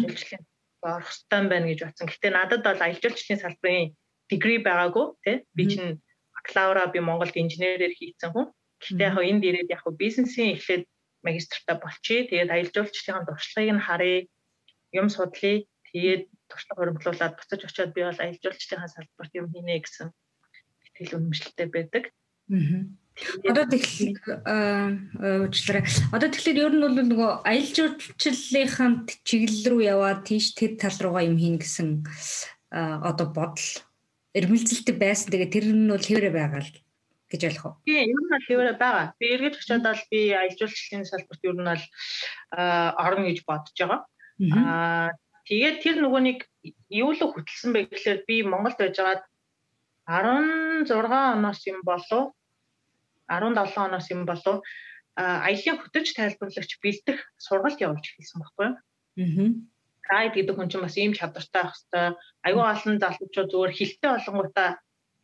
[SPEAKER 2] Жилчлэн орох стан байна гэж бодсон. Гэтэ надад бол аялал жуулчлалын салбарын дигри байгаагүй тий. Би чинь бакалавра би Монголд инженерээр хийцэн хүн. Гэтэ яг энд ирээд яг бизнесийн эхлээд магистртаа болчихъя. Тэгээд аялал жуулчлалын туршлагыг нь харъя. Юм судлаа. Тэгээд туршлага хөрөнгөлүүлээд буцаж очиод би бол аялал жуулчлалын салбарт юм хийнэ гэсэн итгэл үнэмшилтэй байдаг. Аа.
[SPEAKER 1] Одоо тэгэхээр уучлаарай. Одоо тэгэхээр ер нь бол нөгөө аялал жуулчлалынхаа чиглэл рүү яваад тийш тэр тал руугаа юм хийн гэсэн одоо бодол эрмэлзэлтэй байсан. Тэгээ тэр нь бол хэврээ байгаа л гэж ойлгох уу?
[SPEAKER 2] Тийм, ер нь бол хэврээ байгаа. Би эргэж очиод бол би аялал жуулчлалын салбарт ер нь бол орно гэж бодож байгаа. Аа Тэгээд тэр нөгөө нэг юу л хөтлсөн бэ гэхлээр би Монголд байжгаад 16 оноос юм болов 17 оноос юм болов аялын хөтөж тайлбарлагч бэлдэх сургалт явуулж эхэлсэн байхгүй юу? Аа. Гайд гэдэг хүн чинь бас ийм чадвартай байх хэвээр аюу олон залуучууд зүгээр хилтэй олонгуудаа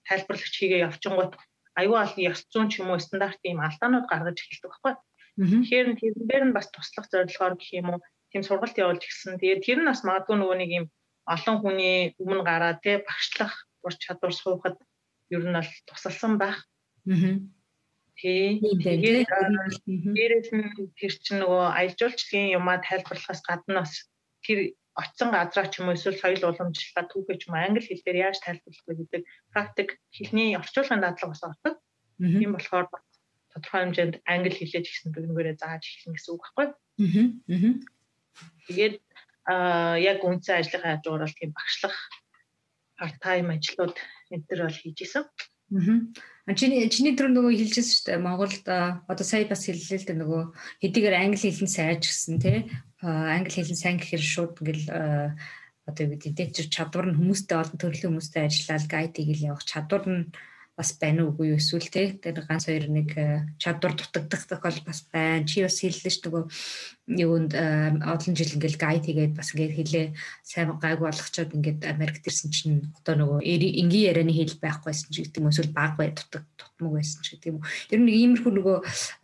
[SPEAKER 2] тайлбарлагч хийгээ явчихгоот аюул олон ёс зүйн ч юм уу стандарт ийм алдаанууд гаргаж эхэлдэг байхгүй. Тэгэхээр тэрнээр нь бас туслах зорилгоор гэх юм уу тийм сургалт явуулж гисэн. Тэгээд тэр нь бас магадгүй нөгөө нэг ийм олон хүний өмнө гараад тий багшлах ур чадвар суухад ер нь бол тусалсан байх. Аа. Тий. Тэгээд дээрээс нь тэр чинь нөгөө аялал жуулчлалын юмаа тайлбарлахаас гадна бас тэр очсон газраа ч юм уу эсвэл соёл уламжлалаа түүхээ ч юм англи хэлээр яаж тайлбарлах вэ гэдэг практик хэлний орчуулгын дадлага бас ордог. Тийм болохоор тодорхой хэмжээнд англи хэлээд ихсэн бүгнээрээ зааж эхлэн гэсэн үг байхгүй. Аа. Тэгээд аа яг үнцэн ажлынхаа хажуугаар бол тийм багшлах part time ажлууд энэ төр бол хийж исэн.
[SPEAKER 1] Аа. Чиний чиний төр нөгөө хэлжсэн шүү дээ. Монголд одоо сая бас хэллээ л дээ нөгөө хэдийгээр англи хэлэн сайж гэсэн тий. Англи хэлэн сайн гэхээр шууд ингээл одоо юу гэдэг дэвтэр чадвар нь хүмүүстэй олон төрлийн хүмүүстэй ажиллаад гайд хийгээл явах чадвар нь бас байна уугүй эсвэл те тэр ганц хоёр нэг э, чадвар дутагдах тохиол бас байна. Чи бас хэллээ ш нөгөө юунд э, олон жил ингээл гайд хийгээд бас ингээд хэлээ сайн гайг болгочоод ингээд Америкт ирсэн чинь одоо нөгөө энгийн ярианы хэл байхгүйсэн ч гэдэг юм эсвэл баг бай дутаг тутмаг байсан ч гэдэг юм. Ер нь иймэрхүү нөгөө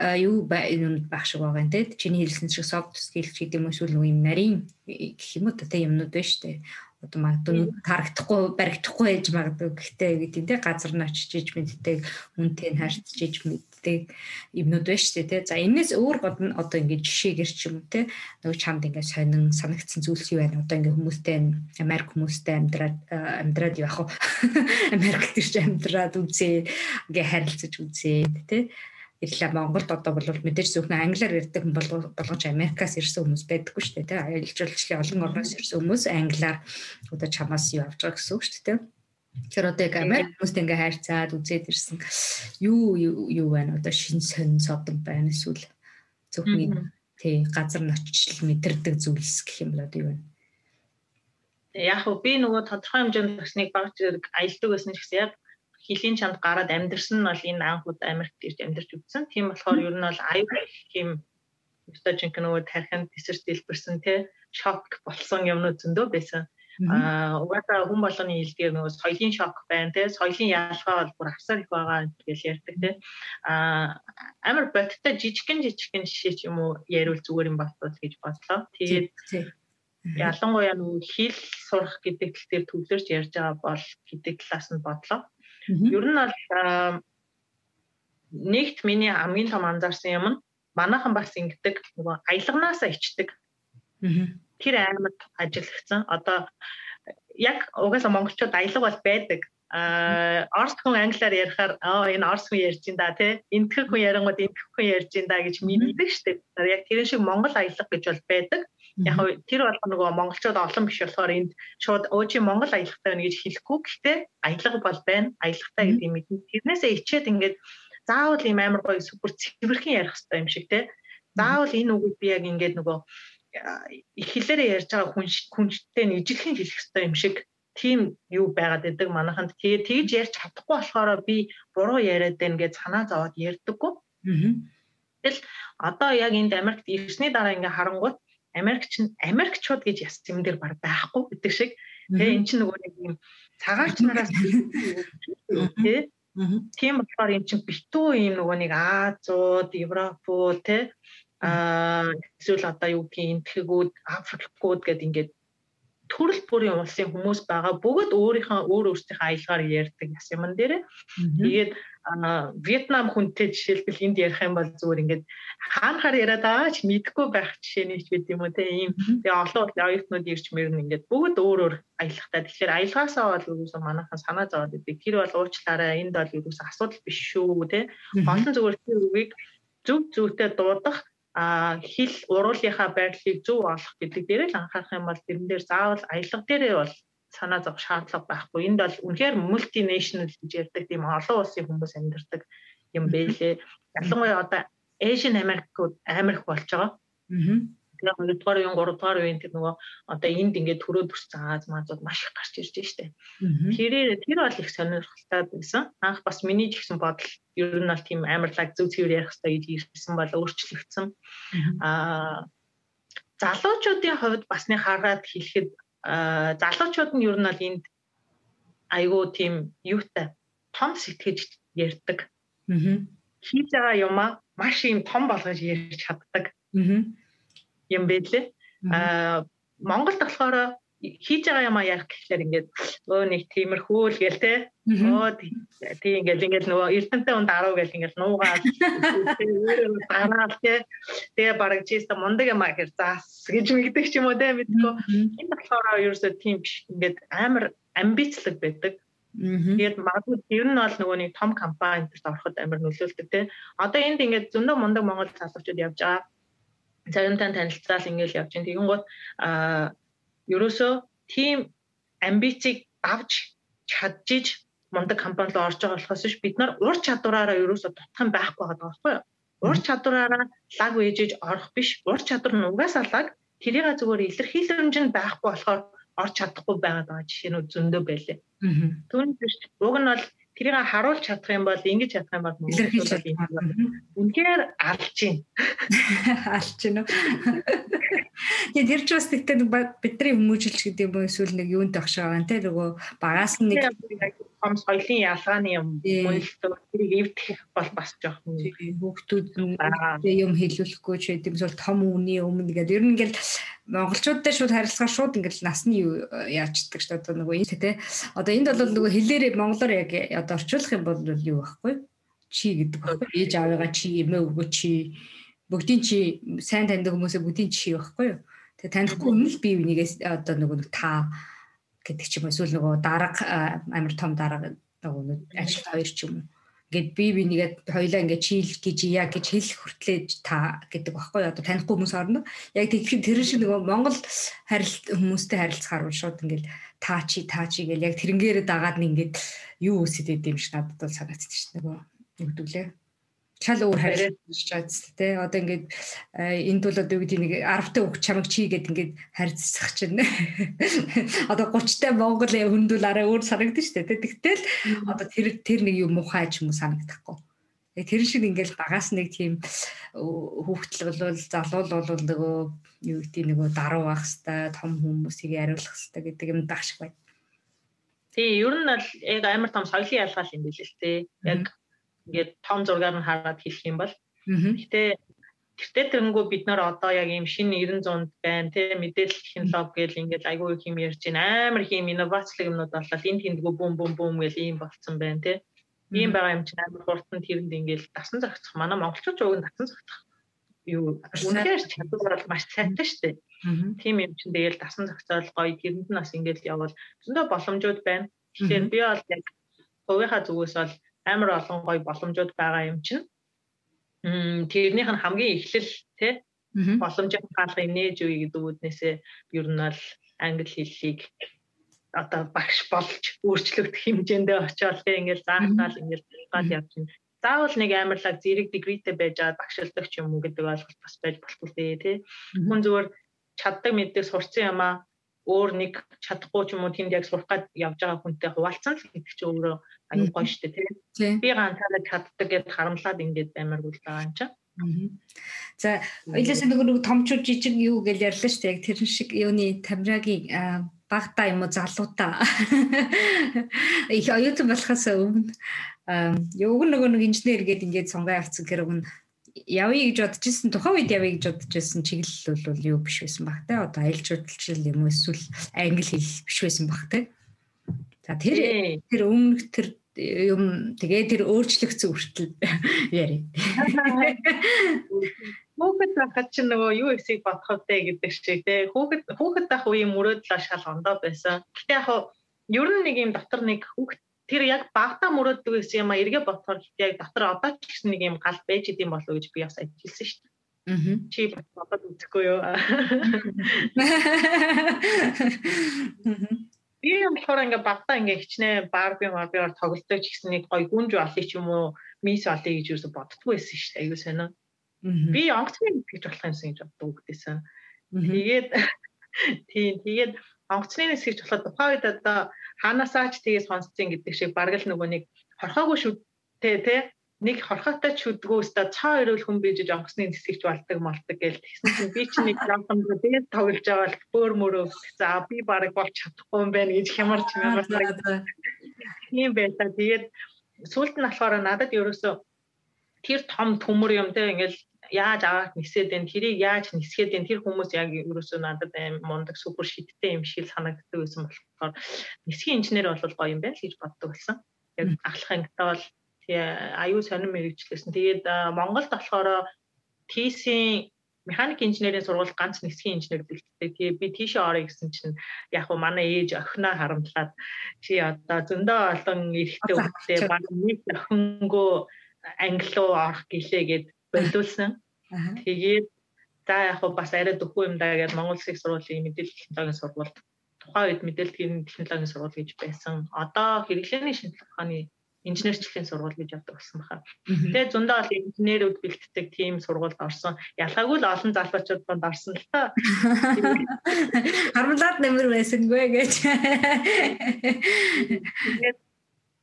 [SPEAKER 1] э, юу юм байх шиг байгаа юм те. Чиний хэлсэн шиг soft skill гэдэг юм эсвэл нөгөө юм нарийн гэх юм уу те юмнууд байна дээ одоо магадгүй харагдахгүй баригдахгүй байж магадгүй. Гэхдээ гэдэг тийм газар нь очиж иж мэддэг үнтэй нь харьцаж иж мэддэг юмнууд байна шүү дээ за энэс өөр гол нь одоо ингээд жишээгээр ч юм те нөгөө чамд ингээд сонин санагдсан зүйлс юу байна? Одоо ингээд хүмүүстэй Америк хүмүүстэй амьдраад амьдраад явах уу Америкт ирж амьдраад үзээ ингээд харилцаж үзээ те ирлээ. Монголд одоо бол мэдээж зөвхөн англиар ярьдаг хүн болгож Америкаас ирсэн хүмүүс байдаггүй шүү дээ тий аялал жуулчлалын олон орноос ирсэн хүмүүс англиар одоо чамаас юу авч байгаа гэсэн үг шүү дээ Тэр одоо яг Америк хүмүүстэй ингээ хайрцаад үзээд ирсэн. Юу юу байна? Одоо шин сонь содон байна эсвэл зөвхөн тий газар нь очил мэдэрдэг зүйлс гэх юм бол одоо юу вэ
[SPEAKER 2] яг би нөгөө тодорхой хэмжээнд багсныг баг зэрэг аялдаг байсан ч гэсэн яг хилийн чамд гараад амьдрсан нь бол энэ анх удаа Америкт ирж амьдарч үзсэн. Тийм болохоор ер нь бол аюул тийм өстой жинхэнэ нөгөө тархинд тесэрт дэлбэрсэн те шок болсон юмнууд зөндөө байсан. Аа угаасаа хүн болгоны хэлдгээр нөгөө соёлын шок байна те соёлын ялгаа бол бүр авсаар их байгаа гэж ярьдаг те. Аа амар бодтой жижигхэн жижигхэн жишээ ч юм уу яриул зүгээр юм болтол гэж бодлоо. Тэгээд ялангуяа нөгөө хэл сурах гэдэг тал дээр төвлөрч ярьж байгаа бол гэдэг талаас нь бодлоо. Ер нь бол нэгт миний хамгийн том анзаарсан юм нь манайхан бас ингэдэг нөгөө аялганаасаа ичдэг. Тэр аймаг ажиллагдсан. Одоо яг угаасаа монголчууд аялга бол байдаг. А орс хүн англиар ярихаар аа энэ орс хүн ярьж ин да тий энтгэх хүн ярингууд энтгэх хүн ярьж ин да гэж мэддэг шүү дээ. Яг тэр шиг монгол аялга гэж бол байдаг. Яг тэр бол нөгөө монголчууд олон биш болохоор энд шууд өөчи монгол аялагтай байна гэж хэлэхгүй. Гэхдээ аялга бол байна. Аялагтай гэдэг юм мэднэ. Тэрнээсээ ичээд ингээд заавал ийм амар гоё супер цэвэрхэн ярих хэрэгтэй юм шиг те. Заавал энэ үгийг би яг ингээд нөгөө их хэлээрээ ярьж байгаа хүн хүнтэй нэжиглэн хэлэх хэрэгтэй юм шиг тийм юу байгаад байдаг манайханд. Тэгээ тэгж ярьж чадахгүй болохоор би буруу яриад байна гэж санаа зовоод ярьдаггүй. Тэгэл одоо яг энд Америкт ирсний дараа ингээ харангуут Америкч нь Америкчууд гэж яс юм дээр баг байхгүй гэдэг шиг. Тэгээ эн чинь нөгөө нэг юм цагаарч нараас тий Тийм болохоор эн чинь битүү юм нөгөө нэг Азууд, Европууд тий аа эсвэл одоо юу гэх юм энтгэгүүд, Африкууд гэдэг ингээд төрөл бүрийн улсын хүмүүс байгаа. Бүгд өөрийнхөө өөр өөрсдийнхөө аялгаар ярьдаг яс юмн дээр. Тэгээд Вьетнам хүнтэй жишээлбэл энд ярих юм бол зүгээр ингээд хаанахаар яриад байгаа ч мэдэхгүй байх жишээний ч бид юм уу те ийм тэгээ олон оюутнууд ирж мэрнэ ингээд бүгд өөр өөр аялахтай. Тэгэхээр аялгаасаа бол юусэн манайхан санаа зовоод идэг. Тэр бол уучлаарай энд бол юусэн асуудал биш шүү те. Олон зүгээр үгийг зөв зөвтэй дуудах а хэл уруулынхаа байдлыг зөв олох гэдэг дээр л анхаарах юм бол тэрэн дээр заавал аялга дээрээ бол санаа зовх шаардлага байхгүй. Энд бол үнэхээр мультинэшнл гэж ярьдаг тийм олон улсын хүмүүс амьдардаг юм бэлээ. Ялангуяа одоо Asian Americууд амар их болж байгаа. Аа. Тэгээ 2 дугаар үеийн 3 дугаар үеийн тэр нөгөө одоо энд ингээд төрөө төрсэн Аз маазууд маш их гарч ирж штэ. Тэрээр тэр бол их сонирхолтой байсан. Анх бас миний ч гэсэн бодол ер нь бол тийм амарлаг зөв цэвэр ярих хэрэгтэй гэж ирсэн бол өөрчлөгдсөн. Аа залуучуудын хувьд басны хараад хэлэхэд залуучууд нь ер нь бол энд айгүй тийм юутай том сэтгэж ярьдаг.
[SPEAKER 1] Аа.
[SPEAKER 2] Хийж байгаа юмаа маш юм том болгож ярьж чаддаг.
[SPEAKER 1] Аа.
[SPEAKER 2] Юм байлээ. Аа Монголд болохоор хийж байгаа юм а яах гэхлээр ингээд өө нэг тиймэрхүү л гээл те өө тийм ингээд ингээд нөгөө эрдэнтэй хүн даруу гэл ингээд нуугаад дараал те. Тэгээ бараг чиста мундаг юм а гэр заас гэж мэгдэг ч юм уу те мэдгүй энэ болохоор ерөөсөө тийм биш ингээд амар амбицлог байдаг. Тэгээд магадгүй тэр нь бол нөгөө нэг том компанид ороход амар нөлөөлдөг те. Одоо энд ингээд зөндөө мундаг монгол залуучууд явж байгаа. Заримтай танилцаал ингээд явж байна. Тэгэн гот аа ерөөсөө тийм амбицийг авч чадчих мундаг компанид орж байгаа болохоос биш бид нар ур чадвараараа ерөөсөө дутхан байхгүй байгаа байхгүй юу? Ур чадвараараа лаг вэжэж орох биш. Ур чадвар нь угаасаа лаг тэрийг зүгээр илэрхийлэмж нь байхгүй болохоор орч чадахгүй байгаад байгаа жишээнүүд зөндөө байлээ. Түүний биш уг нь бол тэрийг харуулж чадах юм бол ингэж чадах юм бол
[SPEAKER 1] илэрхийлж
[SPEAKER 2] үнээр алж чинь
[SPEAKER 1] алж чинь үү? Тэгээд тэр ч бас тэгтээ бидний хүмүүжилч гэдэг юм эсвэл нэг юунд тогшоо байгаа нэ нөгөө багаас нэг
[SPEAKER 2] том соёлын ялгааны юм мөн тэрийг эвдэх бол бас жоохон
[SPEAKER 1] хүүхдүүд юм хэлүүлэхгүй ч гэдэм эсвэл том үний өмнө гэдэг ер нь ингээл монголчуудтай шууд харилцахаар шууд ингээл насны яачдаг шүү дээ нөгөө энэ тэ одоо энд бол нөгөө хэлээрээ монголоор яг одоо орчуулах юм бол юу байхгүй? Чи гэдэг байхгүй. Ээж аавыгаа чи эмээ өвгөө чи бүгдийн чи сайн таньдаг хүмүүсээ бүгдийн чи байхгүй юу. Тэгээ танихгүй өмнө л бие бинийгээс одоо нөгөө та гэдэг ч юм уу. Эсвэл нөгөө дарга амар том дарга нөгөө ажил хоёр ч юм уу. Ингээд бие бинийгээ хоёлаа ингээд чийл гэж яа гэж хэлэх хүртлээ та гэдэг багхгүй одоо танихгүй хүмүүс орно. Яг тэгэхээр тэр шиг нөгөө Монгол харилт хүмүүстэй харилцахаар шууд ингээд та чи та чи гэл яг тэрнгээр дагаад нь ингээд юу үсэд идэм шиг надад бол санагдчих шээ нөгөө өгдөглээ чал өөр харилцаж байгаа тий. Одоо ингээд энд бол одоо юу гэдэг нэг 10 та үг чамаг чи гэд ингээд харилцах чинь. Одоо 30 та Монгол хүндүүл арай өөр санагдаж штэ тий. Тэгтэл одоо тэр тэр нэг юм муухай ч юм уу санагдахгүй. Тэгээ тэр шиг ингээд багаас нэг тийм хүүхдэл бол залуул бол нөгөө юу гэдэг нөгөө даруу байх хэвээр том хүмүүсийг яриулах хэвээр гэдэг юм дах шиг байна.
[SPEAKER 2] Тий, ер нь бол яг амар том соёлын ялгаал юм билээ л тий. Яг ингээд том зургаар нь хараад хэлэх юм бол. Гэтээ тэртээ тэрнгүү бид нар одоо яг ийм шинэ 900-д байна тий мэдээлэл технологи гэл ингээд айгүй их юм ярьж байна. Амар их юм инновацлог юмнууд болол энэ тэндгүү бум бум бум гэл ийм болцсон байна тий ийм байгаа юм чинь амар хурдан тэрэнд ингээд дасан зохицох манай монголчууд уг нь дасан зохицох юу үнэхээр чадвар бол маш сайтай шүү дээ тийм юм чинь тэгэл дасан зохицоол гоё. Тэрэнд нь бас ингээд явбал зөндөө боломжууд байна. Тэгэхээр би бол яг хувийнхаа зүгээс бол амар олон гоё боломжууд байгаа юм чинь. Тэрнийх нь хамгийн эхлэл тий боломжийг хаалгыг нээж үе гэдэг үднээсээ ер нь бол англи хэллийг одоо багш болж өөрчлөгдөх хэмжээндээ очиод тий ингээл заахтаал ингээл гал явж байна. Заавал нэг амарлаг зэрэг дегритэй байж байгаа багшилдаг ч юм уу гэдэг ойлголт бас байж болтгүй тий. Хүн зүгээр чаддаг мэддэг сурцсан юм аа өөр нэг чадахгүй ч юм уу тэнд яг сурах гад явж байгаа хүнтэй хуваалцсан л гэдэг чинь өөрөө аюу гоё штэ тийм. Би ганцаараа чаддаг гэд харамлаад ингээд баймаргүй байгаа юм чинь
[SPEAKER 1] За ойлоос нэг нэг томчууд жижиг юу гэж ярьлаа шүү дээ. Яг тэр шиг юуны тамирагийн багтаа юм уу залуудаа. Их оюутан болохоос өмнө юуг нөгөө нэг инженер гээд ингээд сонгоо авцсан гэр өгн явъя гэж бодож исэн тухайн үед явъя гэж бодож исэн чиглэл бол юу биш байсан баг те. Одоо аялал жуулчлал юм уу эсвэл англи хэл биш байсан баг те. За тэр тэр өмнөх тэр юм тэгээ тэр өөрчлөгцсөн хүртэл яри.
[SPEAKER 2] Хүүхэд байхад чинь нөгөө юу ихсийг бодох вэ гэдэг шиг те. Хүүхэд хүүхэд байх үеийн мөрөөдөл шал ондоо байсан. Гэтэ яг ер нь нэг юм дотор нэг хүүхэд тэр яг багтаа мөрөөддөг гэсэн юм а эргээ бодохоор яг дотор одоо ч гэсэн нэг юм гал байж идэм болов гэж би бас ажилласан шүү дээ. Аа. Чи бодоод үзэхгүй юу? Би юм болохоор ингээ багтаа ингээ хичнээн барби марбиор тоглолтоо ч гэсэн нэг гой гүнж олъё ч юм уу мис олъё гэж юусо боддггүй байсан шүү дээ. Аюу сонио. Би онгоцны гэж болох юмсан гэж боддог гэдээсэн. Тэгээд тийм тэгээд онгоцны нэс гэж болоход тухайн үед одоо хаанасаа ч тэгээ сонсцсон гэдэг шиг бараг л нөгөө нэг хорхоогүй шүттэй те нэг хорхоотой шүдгөөстө цаа өрөөл хүн бийж онгоцны нисгийч болдог молдог гэл тэгсэн чинь би чи нэг рамхан дээр тоглож байгаа л бөөр мөрөө за би бараг болж чадахгүй юм байна гэж хямарч хямарсаа тийм байсаа тэгээд сүүлд нь болохоор надад ерөөсөө тэр том төмөр юм те ингээл яаж аваад нисээд байна тэрийг яаж нисгээд байна тэр хүмүүс яг ерөөсөө надад аим мундаг супер шидтэй юм шиг санагддаг байсан болохоор нисхийн инженер бол гоё юм байна л гэж боддог болсон. Яг ахлах ангитай бол аюу сонирн мэрэгчлээсэн. Тэгээд Монголд болохоор TC механик инженерийн сургууль ганц нисхийн инженер бэлтдэг. Тэгээ би тийшээ орё гэсэн чинь яг хуу манай ээж охиноо харамтлаад чи одоо зөндөө олон эрэгтэй хүүхдээ баг нэг охингөө англи руу орох гэлээ гэд болиулсан. Тэгээд за яг хуу бас арай дөхөө юм даа гэж Монгол Улсын сургуулийн мэдээлэл технологийн сургуульд тухайн үед мэдээлэл технологийн сургууль гэж байсан. Одоо хэрэглээний шинжилгээ ухааны инженерчлэгийн сургууль гэж явдаг болсон баха. Тэгээ зөндөө бол инженерүүд бэлтдэг тийм сургуульд орсон. Ялгаагүй л олон залуучууд донд орсон л та.
[SPEAKER 1] Хармлаад нэмэр байсангүй гэж.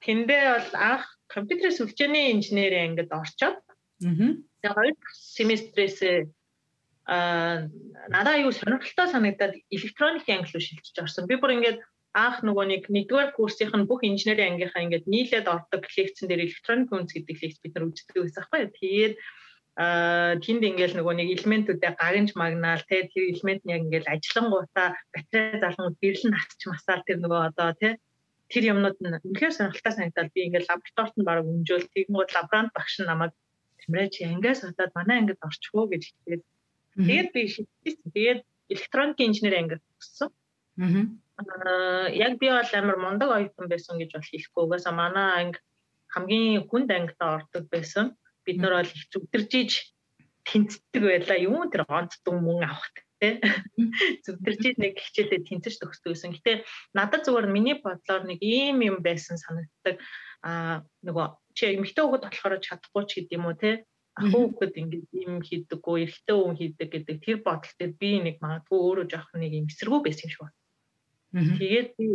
[SPEAKER 2] Тэндээ бол анх компьютерийн сүлжээний инженерийн ангид орчоод тэгээ хоёр семестрээс а надад аюу сонирхолтой санагдаад электроникийн анги руу шилжиж орсон. Би бүр ингээд анх нөгөө нэг нэгдүгээр курсийнх нь бүх инженерийн ангийнхаа ингээд нийлээд ордог лекцэн дээр электроник үндэс гэдэг лекц бид нар үздэг байсан байхгүй. Тэгээд аа тэнд ингээл нөгөө нэг элементүүдээ гагнж магнаал те тэр элемент нь яг ингээл ажиллангуудаа батарей залгууд гэрлэн хасч масаал тэр нөгөө одоо те тэр юмнууд нь үнэхээр сонирхолтой санагдал би ингээл лабораторид нь баг өмжөөл тэгэнгүүт лаборант багш нь намайг тэмрэж ангиас удаад манай ангид орчихвоо гэж хэлээд тэгээд би шийдсэн. Тэгээд электроникийн инженери ангид төгссөн. Аа яг би бол амар мундаг оюутан байсан гэж бол хэлэхгүй. Угаасаа манай анги хамгийн хүнд ангитай ордог байсан. Бид нар бол их зүгдэржиж тэнцдэг байлаа. Юу тэр онцдон мөн авах те зүгдэржиж нэг хичээлээ тэнцэж төгсдөг байсан. Гэтэ надад зүгээр миний бодлоор нэг ийм юм байсан санагддаг. Аа нөгөө чи эмэгтэй хүүхэд болохоор чадахгүй ч гэдэм үү те ахуу хүүхэд ингээд юм хийдэггүй, эрэгтэй хүн хийдэг гэдэг тэр бодолтой би нэг магадгүй өөрөө жоох нэг юм эсэргүү байсан юм шиг байна. Тэгээд би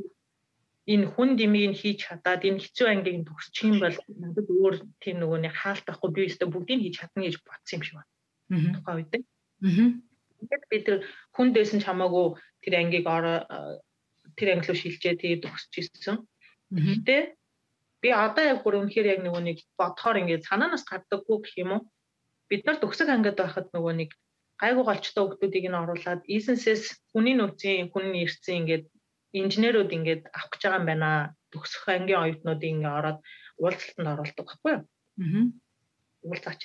[SPEAKER 2] энэ хүн димийг нь хийж чадаад энэ хэцүү ангийг нь төгсчих юм бол надад өөр тийм нөгөө нэг хаалт байхгүй би өөртөө бүгдийг хийж чадна гэж бодсон юм шиг байна. Тухайн үед. Тэгээд би тэр хүн дэсэн ч хамаагүй тэр ангийг ороо тэр анги руу шилжээ тэгээд төгсчихсэн. Гэтэ би одоо яг бүр үнэхээр яг нөгөө нэг бодохоор ингээд санаанаас гардаггүй гэх юм уу? Бид нар төгсөг ангид байхад нөгөө нэг гайгүй голчтой хүмүүсийг нь оруулаад эсэнсээс хүний нөөцийн хүн нэрцэн ингээд инженерүүд ингээд авах гэж байгаа юм байна. Төгсөх ангийн оюутнуудыг ингээд ороод уулзалтанд оруулдаг байхгүй юу? Аа. Уулзаач.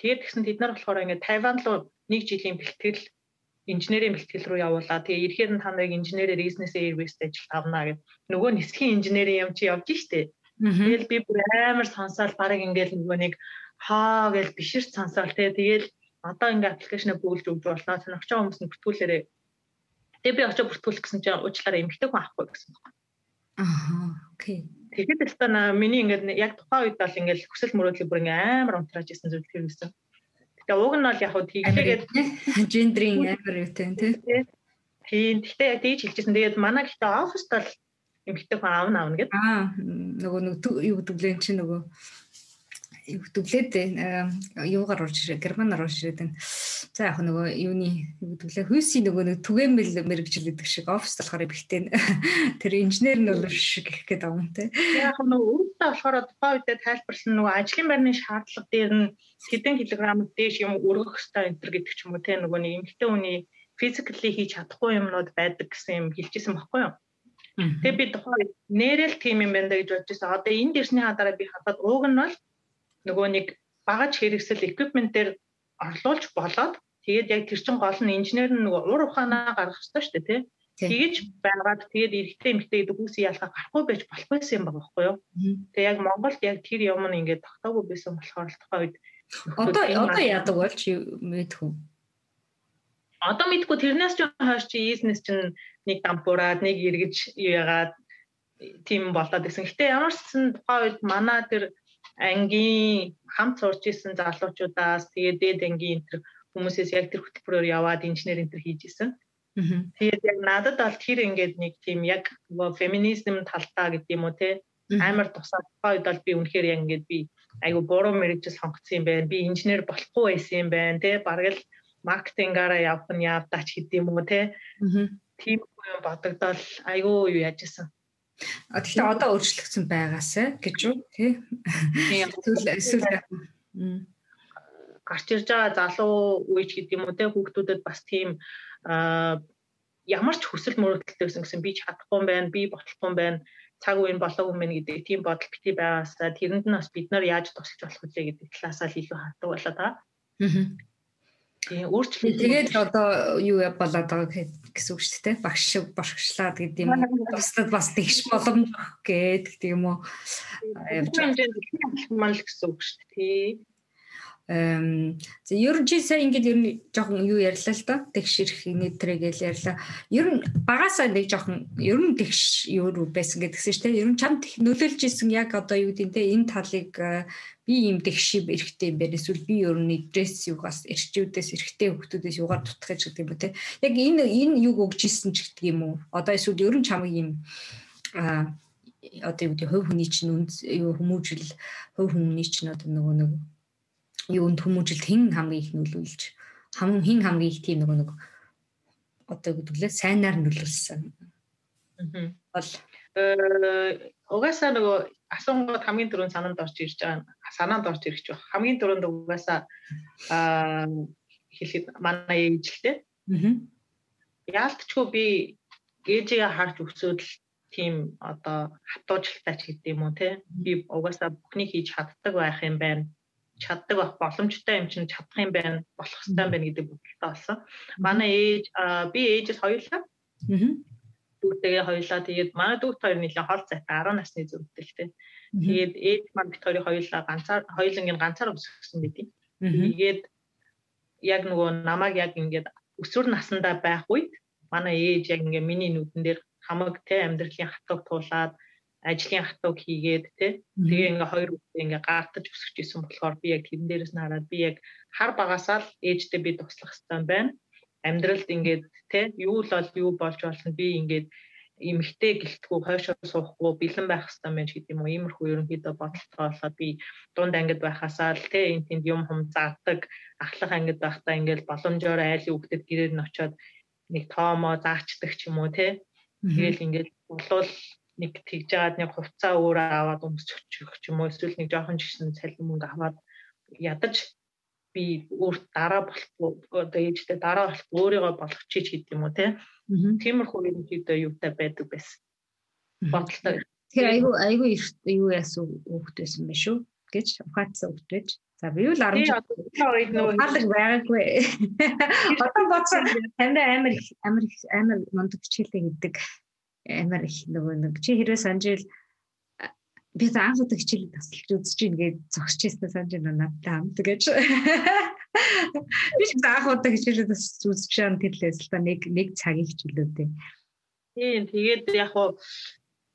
[SPEAKER 2] Тэгээд тэгсэн тэд нар болохоор ингээд Тайван руу нэг жилийн бэлтгэл инженерийн бэлтгэл рүү явуулаа. Тэгээ ирэхээр нь та нарыг инженерээр бизнес эрвэст ажил авнаа гэд нөгөө нисхийн инженерийн юм чи явж штэ. Тэгэл би бүр амар сонсоол баг ингээд нөгөө нэг хаа гэж бишэрч сонсоол тэгээ тэгэл одоо ингээд аппликейшнээ бүүлж өгч болно. Сонирхож байгаа хүмүүс нь бүртгүүлээрээ Тэгээ би очиж бүртгүүлэх гэсэн чинь уучлаарай эмгтэй хүн авахгүй гэсэн байна.
[SPEAKER 1] Аа, окей.
[SPEAKER 2] Тэгэхэд л та миний ингээд яг тухайн үед бол ингээд хүсэл мөрөөдөл бүр ингээд амар унтрааж исэн зүйл тэр байсан. Тэгээ уг нь бол яг хөө тийгээд
[SPEAKER 1] гендрийн амар юу тийм тий.
[SPEAKER 2] Тийм. Гэхдээ яг тийж хэлчихсэн. Тэгээд манай гэхдээ оффист бол эмгтэй хүн аавна аавна гэдэг.
[SPEAKER 1] Аа, нөгөө нэг юу гэдэг лэн чи нөгөө хөтөглээд юугаар орж ирээ германаар орж ирээд байна. За яг нөгөө юуны хөтөглөө хүйсийн нөгөө нэг түгээмэл мэрэгжил гэдэг шиг офис болохоор бихтэй тэр инженер нь бол шиг гэх гээд байгаа юм те.
[SPEAKER 2] Яг нөгөө өөртөө болохоор тухайн үедээ тайлбарласан нөгөө ажлын байрны шаардлага дээр нь хэдэн килограмм дээш юм өргөх хэрэгтэй энэ гэдэг ч юм уу те нөгөө нэг эмэгтэй хүний физикли хийж чадахгүй юмнууд байдаг гэсэн юм хэлчихсэн баггүй юу? Тэгээ би тухайн нэрэл тим юм байна гэж бодож байсан. Одоо энэ дэрсний хадараа би хадаад ууг нь бол нөгөө нэг багаж хэрэгсэл equipment-ээр орлуулж болоод тэгээд яг тэр чин гол нь инженер нь нөгөө уур ухаанаа гаргах хэрэгтэй шүү дээ тий. Тэгэж байгаад тэгээд эрэгтэй эмэгтэй гэдэг хүүсийн ялгаа гарахгүй байж болохгүйсэн юм байгаа байхгүй юу. Тэгээд яг Монголд яг тэр юм нь ингээд тогтоогүй байсан болохоор л тухайн үед
[SPEAKER 1] одоо одоо яадаг бол чи мэдхүү.
[SPEAKER 2] Одоо мэдгүй тэрнээс ч хойш чи бизнес чинь нэг дампуураад нэг эргэж яагаад тийм болоод гэсэн. Гэтэ ямар ч сан тухайн үед манай тэр ангийн хамт сурч исэн залуучуудаас тэгээд дээд ангийн энэ хүмүүсээс яг тэр хөтөлбөрөөр яваад инженер энэ хийж исэн. Тэгээд яг надад бол тэр ингээд нэг тийм яг феминизм талтаа гэдэг юм уу те амар тусаад тухайд бол би үнэхээр яг ингээд би айгу буруу мэрэгжил сонгоцсон юм байна. Би инженер болохгүй байсан юм байна те бараг л маркетингаараа явах нь явдаач гэдэг юм уу те. Тийм юм бодогдол айгу юу яаж исэн.
[SPEAKER 1] А тэгэхээр одоо өөрчлөгдсөн байгаасаа гэж үү тий. Эсвэл эсвэл
[SPEAKER 2] гарч ирж байгаа залуу үеч гэдэг юм уу те хүүхдүүдэд бас тийм ямар ч хүсэл мөрөлдөлтэй байсан гэсэн би чадахгүй юм байна, би болохгүй юм байна, цаг үеийн болоогүй юм гэдэг тийм бодол бити байгаасаа тэрэнд нь бас бид нар яаж туслаж болох вэ гэдэг талаасаа л илүү хатдаг болоод байгаа. Аа. Тийм өөрчлөлт
[SPEAKER 1] тэгээд одоо юу болоод байгаа гэсэн үг шүү дээ. Багш бошгшлаад гэдэг юм. Бусдад бас тэгш боломж гэдэг тийм үү.
[SPEAKER 2] Явж байгаа мал гэсэн үг шүү дээ.
[SPEAKER 1] За ер нь чи сая ингээд ер нь жоохон юу ярьлаа л да. Тэгш ирэх нэтрэ гэж ярьлаа. Ер нь багасаа нэг жоохон ер нь тэгш юу руу байсан гэдгсэн шүү дээ. Ер нь чамд нөлөөлж исэн яг одоо юу гэдэг те энэ талыг э, би ийм тэгш эрэхтэй юм байна. Эсвэл би ер нь дресс югаас эрчүүдээс эрэхтэй хүмүүсээс югаар тутах гэж гэдэг юм те. Яг энэ энэ юг өгж исэн ч гэдэг юм уу? Одоо эсвэл ер нь чамыг ийм а одоо юу гэдэг хувь хүний чинь юу хүмүүжил хувь хүний чинь одоо нөгөө нэг юунд хүмүүжилт хэн хамгийн их нөлөөлж хамгийн хэн хамгийн их тийм нөгөө нэг одоо гэдгэлээ сайнаар нөлөөлсөн. Аа. Бол
[SPEAKER 2] э угаасаа нөгөө асуунгууд хамгийн түрүүнд санаанд орж ирж байгаа санаанд орж ирэх ч хамгийн түрүүнд угаасаа аа хэлэхэд манай ээж л дээ. Аа. Яалтчгүй би ээжигээ харж өсөөд л тийм одоо хатуужилтаа ч гэдэг юм уу те би угаасаа бүхнийг хийж чаддаг байх юм байна чаддаг байх боломжтой юм чинь чадах юм байна болох хэрэгтэй байна гэдэг бодолтой болсон. Манай ээж би ээжээс хоёулаа. Аа. Дүүтэйгээ хоёулаа тэгээд манай дүүт хоёр нэлээд хол зайтай 10 насны зүрхтэлтэй. Тэгээд ээж маань бит хоёрыг хоёулаа ганцаар хоёулангийн ганцаар өсгсөн гэдэг. Тэгээд яг нөгөө намайг яг ингээд өсвөр насндаа байх үед манай ээж яг ингээ миний нүдэн дээр хамаг те амьдралын хатаг туулаад ажлын хатууг хийгээд тий тэгээ ингээ хоёр үедээ ингээ гартаж өсөж исэн болохоор би яг тэрэн дээрээс нь хараад би яг хар багасаа л ээжтэй би туслах хэрэгтэй байна. Амьдралд ингээд тий юу л бол юу болж болно би ингээд эмхтэй гэлтгүү хойшоо суухгүй бэлэн байх хэрэгтэй мэн гэдэг юм уу? Иймэрхүү ерөнхийдөө бодолтой болоод би дунд ангид байхасаа л тий энэ тэнд юм хум заадаг ахлах ангид байхдаа ингээд боломжоор айлын үгтэд гэрээр нь очиод нэг тоомоо заачдаг ч юм уу тий тэгэл ингээд болвол нэг тэгж жагаад нэг хувцаа өөрөө аваад өмсчих ч юм уу эсвэл нэг жоохон жигсэн цалин мөнгө аваад ядаж би өөр дараа болохгүй одоо ээжтэй дараа болох өөрийгөө болгочих гэдэг юм уу тиймэрхүү ерөнхийдөө юутай байдаг байсан. Бодолтой
[SPEAKER 1] тэр айгүй айгүй юу яасан байсан байх шүү гэж? Ухаацсан хүүхд байж. За би л 10 үед нөгөө хаалга байгаагүй. Одоо бодсон таньда амар амар амар мундаг хичээлээ хийдэг амар их нөгөө нэг чи хэрвээ санаж ил би анх удаа хичээлээ тасалж үзэж ийн гэж зогсож ирсэн санаж байна надтай хамт гэж. Би ч анх удаа хичээлээ тасалж үзэж байгаа тэрлээс л та нэг нэг цагийн хичээлүүдээ.
[SPEAKER 2] Тийм тэгээд яг хуу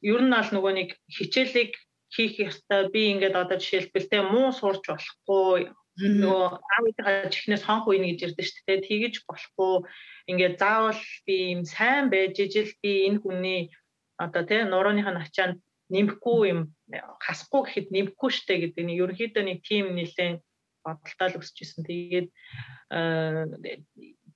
[SPEAKER 2] ер нь бол нөгөө нэг хичээлийг хийх ёстой би ингээд одоо жишээлбэл тэ муу сурч болохгүй нөгөө аав ээжээ чихнээс хонх үйнэ гэж ярьдэн шүү дээ. Тэгэж болохгүй ингээд заавал би юм сайн байж ижил би энэ хүний одоо тий нурууныхаа ачаанд нэмэхгүй юм хасахгүй гэхэд нэмэхгүй штэ гэдэг нэг ерөнхийдөө нэг тим нэлээд бодолтой л өсөж исэн. Тэгээд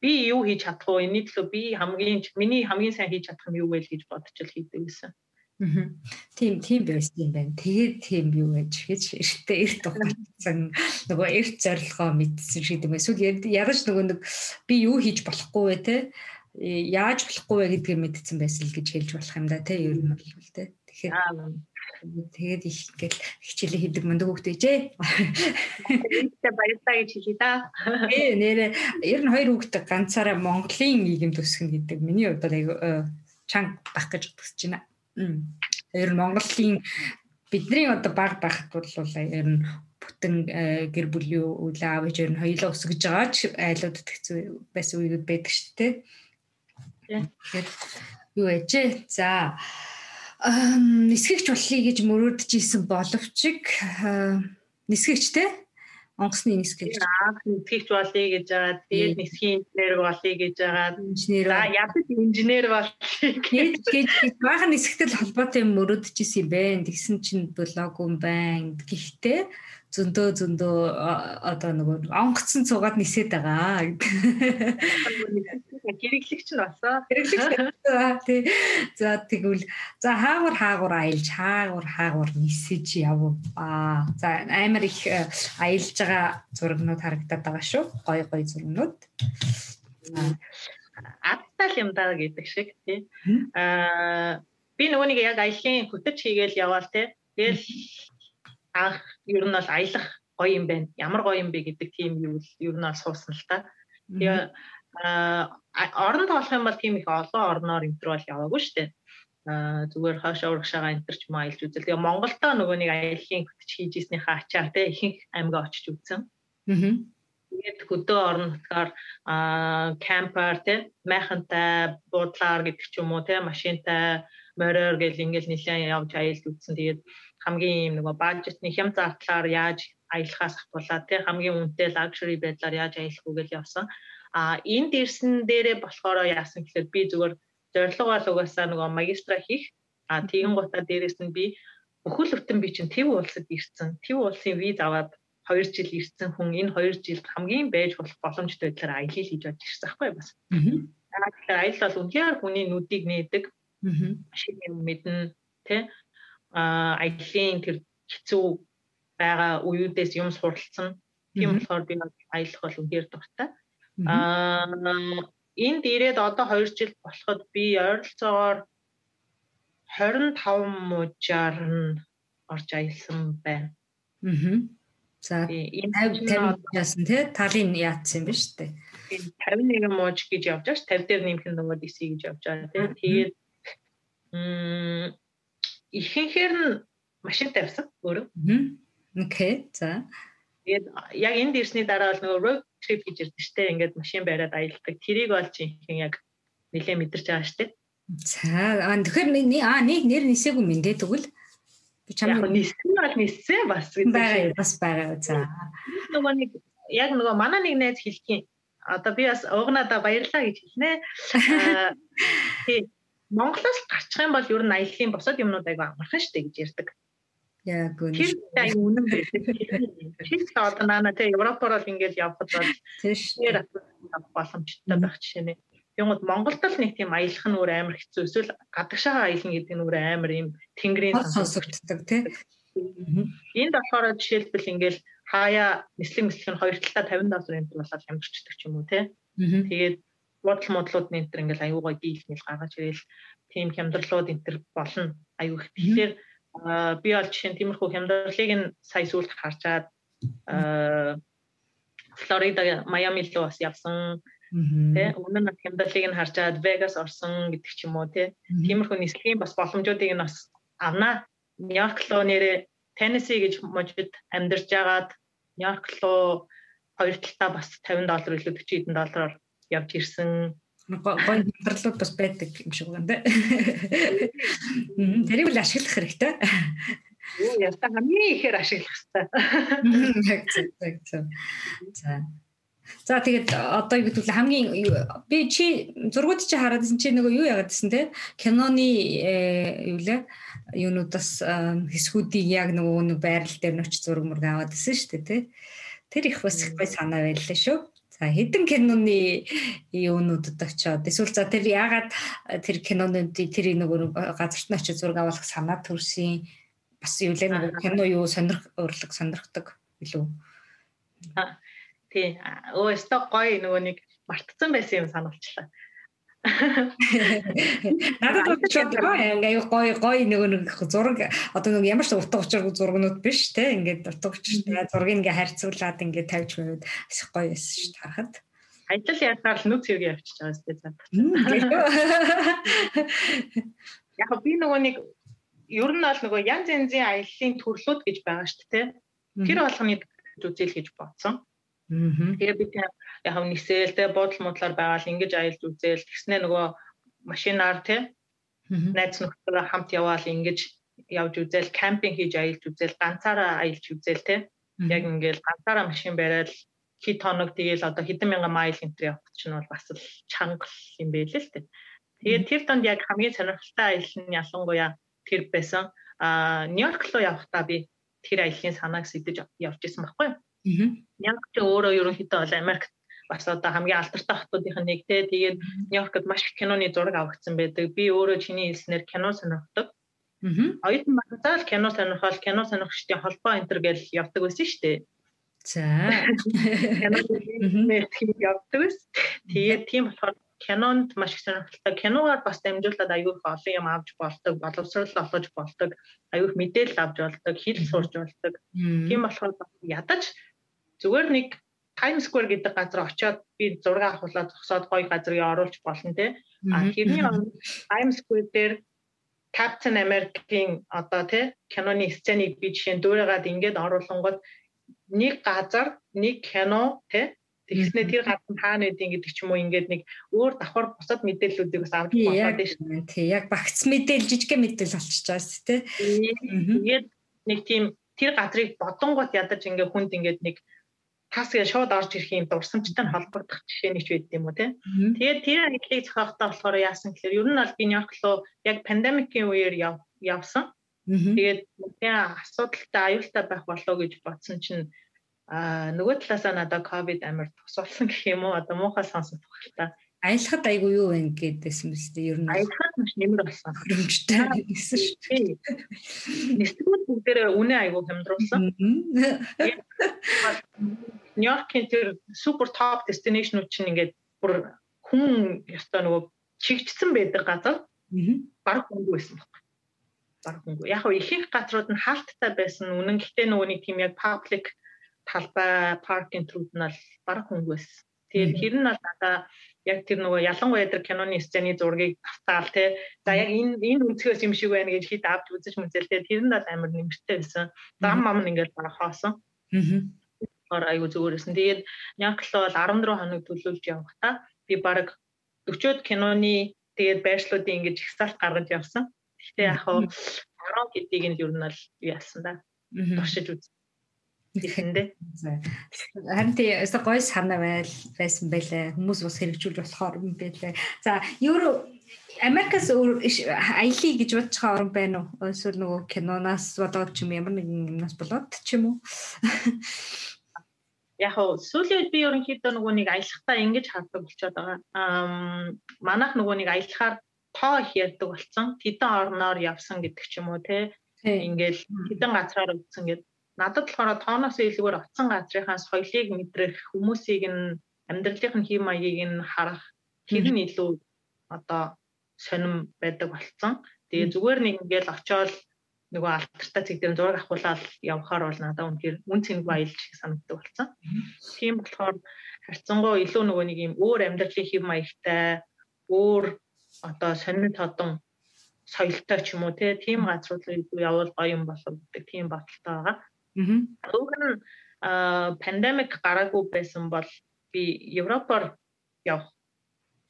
[SPEAKER 2] би юу хийж чадах вэ? Эний төлөө би хамгийн миний хамгийн сайн хийж чадах юм юу вэ гэж бодож л хийдэг гэсэн.
[SPEAKER 1] Тийм тийм байсан юм байна. Тэгээд тийм юу гэж гэж эртээ эрт ухаацсан нөгөө эрт зорилгоо мэдсэн шиг юм. Эсвэл ядаж нөгөө нэг би юу хийж болохгүй вэ те яаж болохгүй вэ гэдгийг мэдсэн байсан л гэж хэлж болох юм да те ер нь бол те. Тэгэхээр тэгээд их ингээл хичээлээ хийдэг мундаг хөвгтэй жээ.
[SPEAKER 2] Тэ баярлаа гэж хэлье да.
[SPEAKER 1] Ээ нэрээ ер нь хоёр хөвгтэй ганцаараа Монголын нийгэм төсгөн гэдэг миний хувьд аяга чанга байх гэж бодож байна. Ер нь Монголын бидний одоо баг байхад бол ер нь бүтэн э, гэр бүлийн үйл аав ээж ер нь хоёулаа өсгөж байгаа ч айлуудад хэцүү байсан үеуд байдаг шүү дээ. Тэгэхээр юу ээжээ. За нисгэгч болхий гэж мөрөөдж исэн боловч нисгэгч те онгоцны нисгэж
[SPEAKER 2] нисгэгч болъё гэж байгаа. Тэгээд нисхийн инженер болъё гэж байгаа. Инженер. За ядаж инженер болъё
[SPEAKER 1] гэж баахан нисгэгтэл холбоотой юм мөрөдж исэн юм байна. Тэгсэн чинь блог юм байна. Гэхдээ зөндөө зөндөө одоо нөгөө онгоцсон цугаад нисээд байгаа.
[SPEAKER 2] Хэрэглэгч нь басаа.
[SPEAKER 1] Хэрэглэгч. Тий. За тэгвэл за хаагур хаагур аялж хаагур хаагур нисэж яв. Аа. За амар их э, аялж байгаа зурагнууд харагдаад байгаа шүү. Гой гой зурагнууд.
[SPEAKER 2] Адтал юм даа гэдэг шиг тий. Аа би нөгөө нэг яг аялын хөтөч хийгээл яваал тий. Тэгэл анх ер нь бол аялах гоё юм байна. Ямар гоё юм бэ гэдэг тийм юу ер нь бол суусан л та. Тэгээ оронд болох юм бол тийм их олон орноор энтер бол яваагүй шүү дээ. Аа зүгээр хаашаа урагшаага энтер ч маа аялж үзэл. Тэгээ Монголдоо нөгөө нэг аяллаа хөтөч хийж ийснийхээ ачаар те ихэнх аймгаа очиж үзсэн. Аа. Тэгээд хөдөө орон нутгаар аа кампер те майхантай буудлаар гэдэг ч юм уу те машинтай мороор гэл ингээл нэлээд явж аялж үзсэн. Тэгээд хамгийн юм нөгөө бажетны хям зардлаар яаж аялахаас ахуулаад тий хамгийн үнэтэй luxury байдлаар яаж аялах уу гэж явсан. А энд ирсэн дээрээ болохоор яасан гэхээр би зүгээр зорилго бол угаасаа нөгөө магистра хийх. А тэгэн гутаа дээрээс нь би бүхэл бүтэн би чинь Тэв улсад ирсэн. Тэв улсын виз аваад 2 жил ирсэн хүн энэ 2 жилд хамгийн байж болох боломжтой байдлаар аялал хийж болж ирсэн байхгүй бас. Аа тэгэхээр аялал бол үнээр хүний нүдийг нээдэг. Аа. Шиг юм мэднэ тий аялын тэр хэцүү байгаа үеүүдээс юм суралцсан. Тийм болохоор би аялах бол үнээр дуртай. Аа энд ирээд одоо 2 жил болоход би ойролцоогоор 25 мужаар нь орж аялсан байна.
[SPEAKER 1] Аа. За энэ 50 яасан тий талын яатсан юм ба штэ.
[SPEAKER 2] 51 мууж гэж явж байгаа ш 50 дээр нэмэх нөгөө DC гэж явж байгаа тий. Тэгээд м ихэнхээр нь машин тавьсан өөрөө.
[SPEAKER 1] Окей. За.
[SPEAKER 2] Яг энд ирсний дараа бол нөгөө road trip гэж ирдэг штэ. Ингээд машин бариад аялдаг. Тэрийг бол жинхэнэ яг нэлээ мэдэрч байгаа штэ.
[SPEAKER 1] За аа тэгэхээр аа нэг нэр нисээгүй мэн дээ тэгвэл
[SPEAKER 2] би чамд нисэн бол нисэн бас
[SPEAKER 1] гэдэг бас байгаа. За.
[SPEAKER 2] Нөгөө нэг яг нөгөө манай нэг найз хэлхийн одоо би бас уугнада баярлаа гэж хэлнэ. Тий Монголоос гарчих юм бол ер нь аяллаа босоод юмнууд айгүй амархан штэ гэж ярьдаг.
[SPEAKER 1] Яг
[SPEAKER 2] аюу үнэн байдаг. Тэр одоо нана тэ Европоор л ингээд явхад бол
[SPEAKER 1] тийш
[SPEAKER 2] боломжтой байх жишээ нэ. Тэгмэд Монголд л нэг тийм аялах нь өөр амар хэцүү эсвэл гадагшаага аялна гэдэг нь өөр амар юм тэнгэрийн
[SPEAKER 1] сонсогддог тий.
[SPEAKER 2] Энд болохоор жишээлбэл ингээд хаяа нислэг мэслэг нь хоёр талаа 50 доллар энэ болоод ямарчдаг ч юм уу тий. Тэгээд бодол модлууд энэ төр ингээл аюугаа дийлмэл гаргаж ирээл тийм хямдралууд энэ төр болно аюу их. Тэгэхээр би бол жишээ нь тиймэрхүү хямдралыг нь сая сүлд харчаад Флорида, Майами руу бас явсан. Тэ өмнө нь хямдралыг нь харчаад Вегас орсон гэдэг ч юм уу тэ. Тиймэрхүү нислэгийн бас боломжуудыг нь бас авнаа. Нью-Йорк руу нэрээ Теннесси гэж мужид амьдарч агаад Нью-Йорк руу хоёр талдаа бас 50 доллар илүү 40 хэдэн доллараар явж ирсэн
[SPEAKER 1] гоё хямдралууд бас байдаг юм шиг байна те. Тэрийг л ашиглах хэрэгтэй.
[SPEAKER 2] Юу яста хамгийн ихээр ашиглах
[SPEAKER 1] хэрэгтэй. За. За тэгээд одоо юу гэдвэл хамгийн би чи зургууд чи хараад байсан чи нөгөө юу яагаад гэсэн те киноны э, юу лээ юунуудаас хэсгүүдийг яг нөгөө нэг байрал дээр очиж зураг мург аваад байсан шүү дээ те тэр их бас их бай санаа байлаа шүү За хэдэн киноны юунуудад очиод эсвэл за тэр яагаад тэр кинонууд тэрийг нөгөө газарт нь очиж зураг авах санаа төрсөн бас юу лээ нөгөө кино юу сонирх урлаг сонирхдаг билүү?
[SPEAKER 2] Тий. Өө өстой гоё нөгөө нэг мартцсан байсан юм сануулчлаа.
[SPEAKER 1] Надад бодчиход байгаа ингээ гоё гоё нэг нэг зураг одоо нэг ямар ч утга учиргүй зургнууд биш те ингээд утга учиртай зургийг ингээ харьцуулаад ингээ тавьж байвал их гоё байсан шүү дээ харахад.
[SPEAKER 2] Ажил ясаар л нүц хэрэг явчихж байгаа сте цаа. Яг би нөгөө нэг ер нь бол нөгөө янз янзын аяллаа төрлүүд гэж байгаа шүү дээ. Тэр болгоныг үзэл гэж бодсон. Тэгээ би яг нисээл те бодол модлоор байгаа л ингэж аялж үзээл тэгснэ нөгөө машинаар те найз нөхдөөрөө хамт яваал ингэж явж үзээл кампинг хийж аялж үзээл ганцаараа аялж үзээл те. Яг ингээл ганцаараа машин бариад хит хоног тэгээл одоо хэдэн мянган майл энтер явах чинь бол бас л чанга юм байл л те. Тэгээд тэр донд яг хамгийн сонирхолтой аялал нь ялангуяа тэр байсан. А Нью-Йорк руу явахдаа би тэр аяллаа санааг сэдэж явж исэн байхгүй юу. Яг ч өөрөө ерөнхийдөө бол Америкт бас одоо хамгийн алдартай хотуудын нэг те тэгээд Нью-Йоркод маш их киноны зураг авагдсан байдаг. Би өөрөө чиний хэлснээр кино сонирхдаг. Аа. Оюутан багтаал кино сонирхол кино сонирхчдын холбоо энэ төр гэж явдаг байсан шүү дээ.
[SPEAKER 1] За.
[SPEAKER 2] Кино явдаг байсан. Тэгээд тийм болохоор кинонд маш их сонирхолтой. Киногаар бас дамжуулаад аюул их олон юм авч болдог, боловсрол олгож болдог, аюул мэдээлэл авч болдог, хэл сурч болдог. Тийм болохоор ядаж зүгээр нэг Times Square гэдэг газар очиод би зураг авахлаад зогсоод гоё газрыг оруулж болно те. А тэрний Times Square дээр Captain America-ийн одоо тий киноны сценыг би жишээ дүүрэгаад ингээд оруулангууд нэг газар нэг кино тий Тэгснэ тэр гадна хаана байдгийг гэдэг ч юм уу ингээд нэг өөр давхар бусад мэдээллүүдийг бас авч болоод
[SPEAKER 1] байна. Тий, яг багц мэдээлэл жижиг мэдээлэл шүү, тий.
[SPEAKER 2] Тэгээд нэг тийм тэр газрыг бодонгууд ядаж ингээд хүнд ингээд нэг тасгээ шууд орж ирэх юм дурсамжтай нь холбогдох жишээ нэг ч байд юм уу те. Тэгээд тэр ажлыг зохиохдоо болохоор яасан гэхээр ер нь бол би Нью-Йорк руу яг пандемикийн үеэр явсан. Тэгээд тэр асуудалтай аюултай байх болоо гэж бодсон чинь а нөгөө талаасаа надад ковид амар тусалсан гэх юм уу? Одоо муухай сонсох та
[SPEAKER 1] аялахад айгүй юу вэ гэдээсэн мэт ер нь.
[SPEAKER 2] Аялахад маш нэмэр болсон.
[SPEAKER 1] Хөрөмжтэй гэсэн шүү.
[SPEAKER 2] Нэстгүүд бүгдээрээ үнэ айгүй хямдруулсан. Нью-Йоркийн тэр супер топ destination-ууд чинь ингээд бүр хүн ёстой нөгөө чигчсэн байдаг газар баг хөнгө байсан баг. Баг хөнгө. Яг нь ихэнх газрууд нь хаалттай байсан. Үнэн гэхдээ нөгөө нэг тийм яг public талбай паркинг трүүд нь бол баг хөнгө байсан. Тэгээд тэр нь бол надаа яг тэр нөгөө ялангуяа тэр киноны сцены зургийг автаал те за яг энэ энэ өнцгөөс юм шиг байна гэж хэд авч үзэж мүзэлтэй тэр нь бол амар нэмэртэй байсан зам мам ингээд барах хоосон аа аюу зүгээрсэн тэгээд Нянклоо бол 14 хоног төлөвлөж явахдаа би баг 40-од киноны тэгээд байршлуудын ингэж их салт гаргаж явсан гэхдээ яг хаа 10 гэдгийг нь ер нь бол яасан да туршиж үз Тэхэндээ.
[SPEAKER 1] Харин тий өсө гой санаа байл байсан байлаа. Хүмүүс бас хэрэгжүүлж болохоор юм байлаа. За, евро Америкас аялыг гэж бодож байгаа орн байна уу? Эсвэл нөгөө киноноос болоод ч юм ямар нэгэн юмнаас болоод ч юм уу?
[SPEAKER 2] Яг хөө сүүлийн үед би ерөнхийдөө нөгөө нэг аялахтаа ингэж хардаг болчиход байгаа. Аа манайх нөгөө нэг аялахаар тоо их ярьдаг болсон. Тэдэн орноор явсан гэдэг ч юм уу те. Ингээл тэдэн газраар үзсэн гэдэг надад болохоор тооноос илүүгээр оцсон газрынхаа соёлыг мэдрэх хүмүүсийг нь амьдралынх нь хэм маягийг нь харах тэр нь илүү одоо сонирм байдаг болцсон. Тэгээ зүгээр нэг ингээл очиод нөгөө алтартай цэг дээр зураг авахулаад явхаар бол надад үнэхээр үн цэнэгүй аялал шиг санагддаг болсон. Тийм болохоор харьцангуй илүү нөгөө нэг юм өөр амьдралын хэм маягтай өөр одоо сонир тодон соёлтой ч юм уу тийм газрууд руу явбал гоё юм болов гэдэг тийм бодолтой байгаа. Уг нь пандемик гараагүй байсан бол би Европоор явах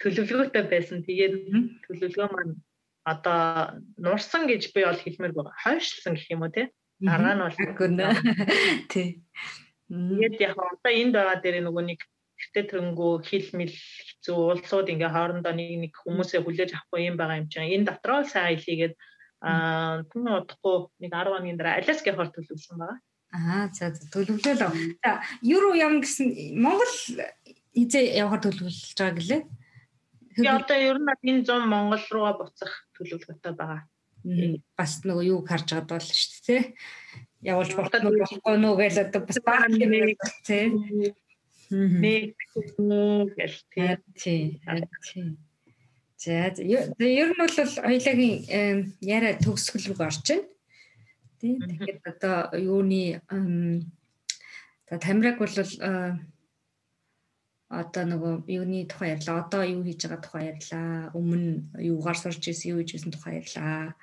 [SPEAKER 2] төлөвлөгөөтэй байсан. Тэгээд төлөвлөгөө маань одоо нурсан гэж би бол хэлмээр байгаа. Хойшлсон гэх юм уу те? Дараа нь бол
[SPEAKER 1] тий.
[SPEAKER 2] Тэгээд яг одоо энд байгаа дээр нөгөө нэг гэтээ тэрнгүү хил мэл хэцүү улсууд ингээ хоорондоо нэг нэг хүмүүсээ хүлээж авахгүй юм байгаа юм чинь. Энэ дотроо сайн хэлийгээд аа түн удахгүй нэг 10 хоногийн дараа Аляскийн хор төлөвлөсөн байгаа.
[SPEAKER 1] Аа за төлөвлөлөө. За евро явна гэсэн Монгол хизээ явахаар төлөвлөж байгаа гэлээ.
[SPEAKER 2] Би одоо ер нь энэ 100 Монгол руугаа буцах төлөвлөгөөтэй байгаа.
[SPEAKER 1] Бас нөгөө юу харж байгаа бол шүү дээ. Явуулж болох нь болохгүй нөө гэж одоо бас баг юм тий. Нэг гэл тий. Тий. За ер нь бол хоёлагийн яриа төгсгөл рүү орж байна. Тий. Тэгэхээр одоо юуны за тамираг бол одоо нөгөө юуны тухай ярьлаа. Одоо юу хийж байгаа тухай ярьлаа. Өмнө юугаар сурч ирсэн, юу хийж ирсэн тухай ярьлаа.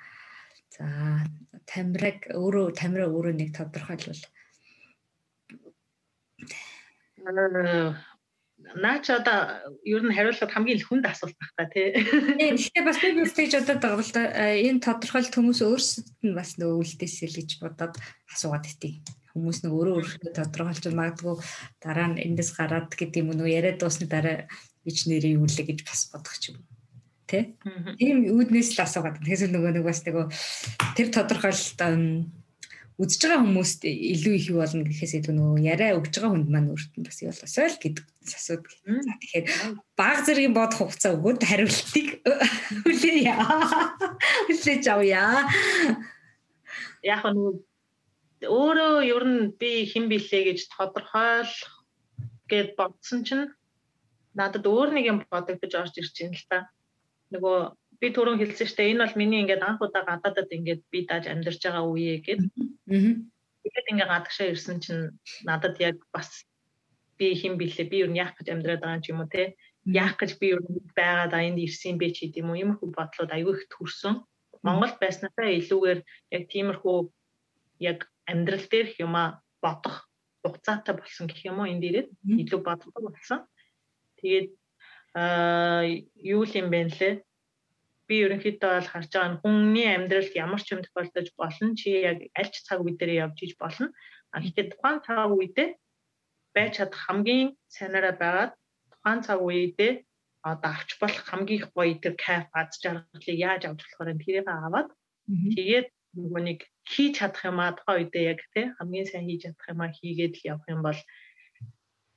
[SPEAKER 1] За тамираг өөрөө тамираа өөрөө нэг тодорхойлвол наач одоо ер нь хариулахад хамгийн хүнд асуулт байх та тий. Гэхдээ бас би бүгдийг бодоод байгаа бол та энэ тодорхойлт хүмүүс өөрсдөд нь бас нөгөө үлдээсэл гэж бодоод асуугаад идэв. Хүмүүс нөгөө өөрөө өөрсдөө тодорхойлж магадгүй дараа нь эндээс гараад гэдэг юм нөгөө яриад дуусны дараа бич юу лээ гэж бас бодох ч юм. Тэ? Тийм үүднээс л асуугаад. Тэгээс нөгөө нэг бас нөгөө тэр тодорхойлолт үзэж байгаа хүмүүст илүү их юу болно гэхээс илүү нөгөө яриа өгж байгаа хүнд маань өөрт нь бас юу болосоо л гэдэг асуудаг. За тэгэхээр баг зэргийн бодох хугацаа өгөөд хариултыг хүлээе. Хүлээж авъя.
[SPEAKER 2] Яг нөгөө өөрөө ер нь би хэн билээ гэж тодорхойлох гэд бодсон чинь надад өөр нэг юм бодогдож орж ирж байна л та. Нөгөө би түрүүн хэлсэн штэ энэ бол миний ингээд анх удаа гадаадад ингээд би дааж амьдарч байгаа үеэ гэд. Аа. Тэгээд ингээд гадагшаа ирсэн чинь надад яг бас би хэн билээ би юу яах гэж амьдраад байгаа юм уу те яах гэж би юу байгаад энд ирсэн бэ ч гэдэм үү иймэрхүү бодлоод аягүй их төрсөн. Монголд байснасаа илүүгээр яг тиймэрхүү яг амьдрал дээр юма бодох хугацаатай болсон гэх юм уу энэ дээрээ илүү боддог болсон. Тэгээд аа юу юм бэ нэлээ би ерөнхийдөө бол харж байгаа нь хүний амьдралд ямар ч юм тохиолдож болно чи яг аль ч цаг үе дээр явж иж болно. А гэхдээ тухайн цаг үедээ байж чадах хамгийн сайнараа байгаад тухайн цаг үедээ одоо авч болох хамгийн их гоё тэр кайф аз жаргалыг яаж авч болохоор тэрийг аваад тэгээд нөгөө нэг хийж чадах юм а тухайн үедээ яг тий хамгийн сайн хийж чадах юм а хийгээд л явах юм бол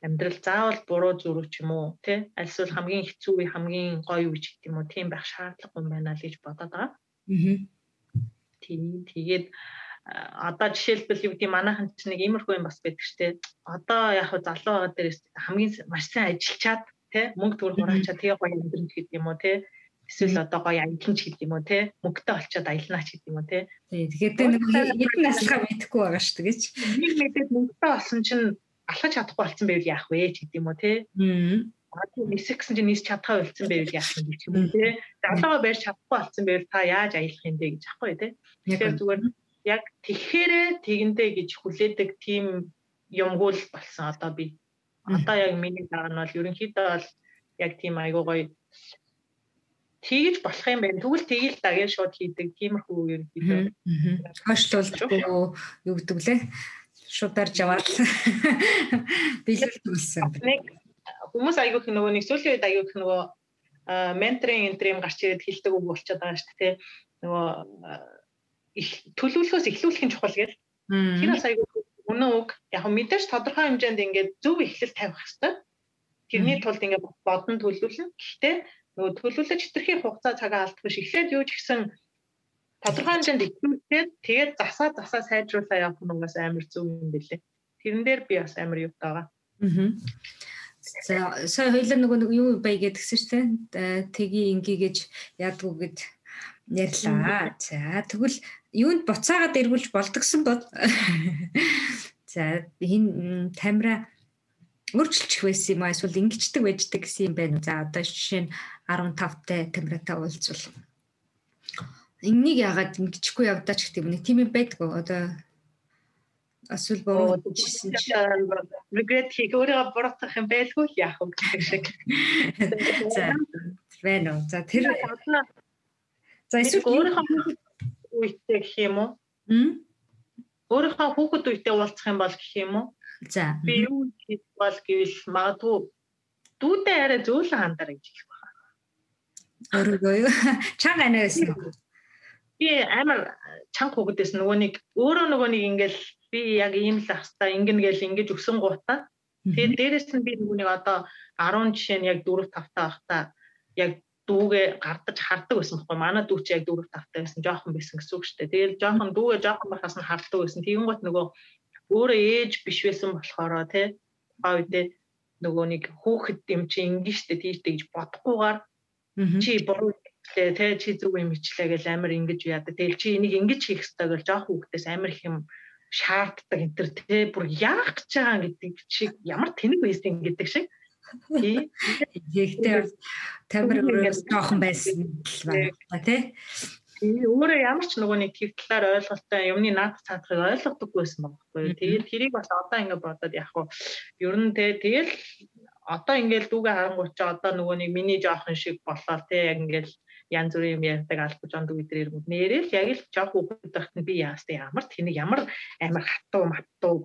[SPEAKER 2] амьдрал заавал буруу зүрх ч юм уу тий альсвал хамгийн хэцүү үе хамгийн гоё үе ч гэдэг юм уу тийм байх шаардлагагүй байна л гэж бодоод байгаа. Аа. Тийм тэгээд одоо жишээлбэл юу гэдэг манайхан ч нэг иймэрхүү юм бас байдаг штэ. Одоо яг хөө залуу байгаа дээрээс хамгийн маш сайн ажиллачаад тий мөнгө төгрөг хураачаад тэгээ гоё амьдрын гэдэг юм уу тий эсвэл одоо гоё аялна ч гэдэг юм уу те? Мөнгөтэй олцоод аялна ч гэдэг юм уу те?
[SPEAKER 1] Тэгээд нэг хэдэн наслахаа мэдэхгүй байгаа шүү дээ
[SPEAKER 2] нэг мэдээд мөнгөтэй олсон чинь алхаж чадахгүй болсон байвал яах вэ гэдэг юм уу те? Аа нисэх гэсэн чинь нис чадхаа үлдсэн байвал яах юм гэх юм те? Залууга барьж чадахгүй болсон байвал та яаж аялах юм бэ гэж аахгүй те? Тэгэхээр зүгээр яг тэгэхээр тэгэндээ гэж хүлээдэг тийм юмгүй л болсон одоо би. Одоо яг миний дараа нь бол ерөнхийдөө бол яг тийм айгуу гоё тэгж болох юм байна. Тэгвэл тгийл дагээ шууд хийдэг. Тиймэрхүү юм хийдэг.
[SPEAKER 1] Хойшлуулдаггүй юу гэдэг лээ. Шууд дарж аваад бэлгэлдүүлсэн.
[SPEAKER 2] Нэг хүмүүс айгүйх нөгөө нэг сүүлийн үед айгүйх нөгөө менторинг энтрим гарч ирээд хэлдэг үг болчиход байгаа шүү дээ. Нөгөө төлөвлөхөөс эхлүүлэх нь чухал гэж. Тэр бас айгүй үнэн үг. Яг мэдээж тодорхой хэмжээнд ингээд зөв эхлэл тавих хэрэгтэй. Тэрний тулд ингээд бодон төлөвлөлнө. Гэхдээ нөгөө төлөвлөж хэтэрхий хугацаа цагаа алдахгүй эхлээд юу ч гэсэн тодорхой хэмжээнд ихлүүлээд тэгээд засаа засаа сайжруулаа явах нь угаас амар зөв юм бэлээ. Тэрэн дээр би бас амар юутай байгаа. Аа.
[SPEAKER 1] За сая хоёлаа нөгөө нэг юу бай гэдгсэн шүү дээ. Тэги инги гэж яадгүй гэд ярьлаа. За тэгвэл юунд буцаагаад эргүүлж болдгсон бод. За энэ тамира өөрчлөлчих байсан юм аа эсвэл ингэждэг байждаг гэсэн юм байна. За одоо жишээ нь 15-тай камератай уулзвал энэнийг яагаад ингэчихгүй явдаач гэдэг юм. Тийм юм байдгүй. Одоо эсвэл буруу
[SPEAKER 2] хийсэн чи regret хийх өөрөө буруутгах юм байлгүй яах вэ гэх шиг.
[SPEAKER 1] За байна уу. За тэр
[SPEAKER 2] За эсвэл өөрийнхөө үедээ гэх юм уу? Өөрийнхөө хүүхэд үедээ уулзах юм бол гэх юм уу?
[SPEAKER 1] За.
[SPEAKER 2] Би юу хийх бол гэвэл магадгүй дүүтэй арай зөөлөн хандаар гэж хэлэх
[SPEAKER 1] Өөрийгөө юу? Чанга анаа байсан уу?
[SPEAKER 2] Би амар чанга хөгдөөс нөгөө нэг өөрөө нөгөө нэг ингээл би яг ийм л ах та ингэн гээл ингэж өсөн гутаа. Тэгээд дээрэс нь би нөгөө нэг одоо 10 жишээ нь яг 4 5 таа ахта яг дүүгээ гардаж хардаг байсан байхгүй манай дүү чи яг 4 5 таа байсан жоохон байсан гэсэн үг шүү дээ. Тэгэл жоохон дүүгээ жоохон бахаас нь хардаг байсан. Тэгэн гот нөгөө өөрөө ээж биш байсан болохоор тий гоо үедээ нөгөө нэг хүүхэд юм чи ингэ штэ тийштэй гэж бодохгүйгээр чи буруу хэлээ те чи зүг юм ичлээ гэж амар ингэж яадаг. Тэгэл чи энийг ингэж хийх хэрэгтэй гэж жоох хүүхдээс амар их юм шаарддаг энэ төр те бүр яах гэж байгаа гэдэг чи ямар тэнэг байсан гэдэг шиг.
[SPEAKER 1] Тий. Гэхдээ тамир жоохон байсан л байна тий.
[SPEAKER 2] Өөрөө ямар ч нөгөө нэг тэр талаар ойлголттой юмны наад цаатахыг ойлгодоггүй байсан байхгүй. Тэгээд тэрийг бас одоо ингэ бодоод яг хуу ер нь те тэгэл одоо ингээл дүүгээ харангуй чи одоо нөгөө нэг миний жоохон шиг болоо те яг ингээл янз бүрийн юм ярьдаг албаж онд үдэр ирмүүд нэрэл яг л жоох хүүхэд байхад нь би яастай ямар тэнийг ямар амар хатуу маттуу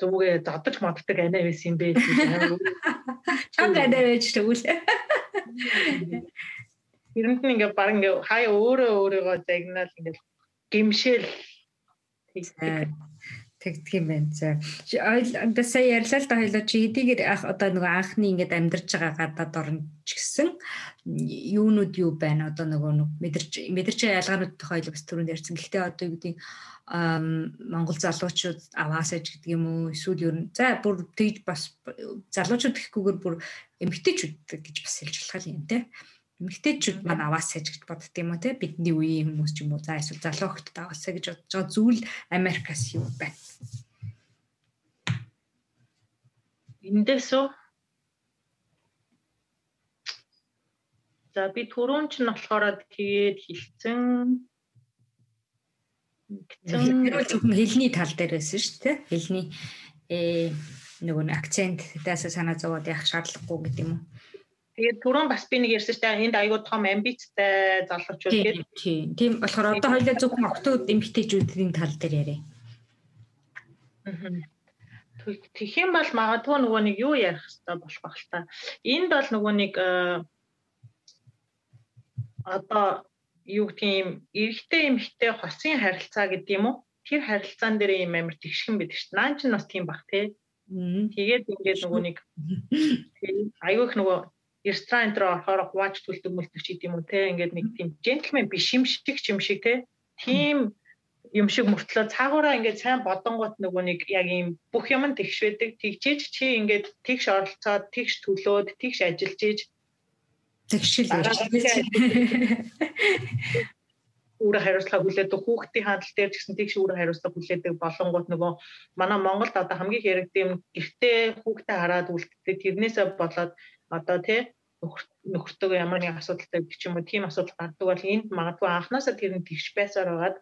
[SPEAKER 2] зүгээ зодож моддаг анаа байсан юм бэ?
[SPEAKER 1] Чанга анаа байж тэгвэл
[SPEAKER 2] Эрэнд нь ингээ баг ингээ хаяа өөрөө өөрийгөө загнаал ингээ гимшээл
[SPEAKER 1] тэгдэг юм байна. За. Одоо сая ярьлаа л да хоёлоо чи хэдийгээр одоо нөгөө анхны ингээд амьдарч байгаа гадаад орн ч гэсэн юунууд юу байна одоо нөгөө мэдэрч мэдэрч ялгаануудтай хоёул бас түрүүнд ярьсан. Гэхдээ одоо юу гэдэг Монгол залуучууд аваасаж гэдэг юм уу эсвэл ер нь за бүр тэгж бас залуучууд гэхгүйгээр бүр эмгтээчүүд гэж бас хэлж болох юм те эмгтээчүүд маань аваасаж гэж бодд юм уу те? Бидний үеийн хүмүүс ч юм уу за эсвэл залуу хөлтөд аваасаа гэж бодож байгаа зүйл Америкас юу байна?
[SPEAKER 2] Эндээс үү? За би түрүүн ч нь болохоор тэгээд хилцэн
[SPEAKER 1] Тэрүүл зөвхөн хэлний тал дээр байсан шүү дээ. Хэлний э нөгөө акцент дэсээ санаа зовоод явах шаардлагагүй гэдэг юм уу?
[SPEAKER 2] Тэгээд түрүүн бас би нэг ярьсан дээ. Энд айгүй том амбицтай залуучууд
[SPEAKER 1] гэдэг. Тийм. Тийм болохоор одоо хоёлаа зөвхөн октод эмгтээчүүдийн тал дээр яриа.
[SPEAKER 2] Тэгэх юм бол магадгүй нөгөө нэг юу ярих хэрэгтэй болох байх л та. Энд бол нөгөө нэг э, одоо юу гэдгийг юм эрэгтэй эмэгтэй хосын харилцаа гэдэг юм уу? Тэр харилцаан дээр юм амар тэгшхэн байдаг шүү дээ. Нaan ч бас тийм бах тий. Тэгээд ингээд нөгөө нэг аюух нөгөө ресторан дээр орохоор хувааж түлдэг мөлтөч гэдэг юм уу те ингээд нэг тийм джентльмен биш юм шиг ч юм шиг те. Тийм юм шиг мөртлөө цаагаараа ингээд сайн бодонгууд нөгөө нэг яг ийм бүх юм тэгш байдаг. Тэгжээж чи ингээд тэгш оролцоод тэгш төлөөд тэгш ажиллаж ийж
[SPEAKER 1] тэгшил
[SPEAKER 2] үүрэг хариуцлага хүлээдэг хүүхдийн хандлт дээр ч гэсэн тэгш үүрэг хариуцлага хүлээдэг болонгууд нөгөө манай Монголд одоо хамгийн хэрэгтэй юм гэртээ хүүхдээ хараад үлддэг тэрнээсээ болоод одоо тий нөхөртөө ямар нэг асуудалтай гэх юм уу тийм асуудал гардаг бол энд магадгүй анханасаа тэр нь тэгш байсаар байгаад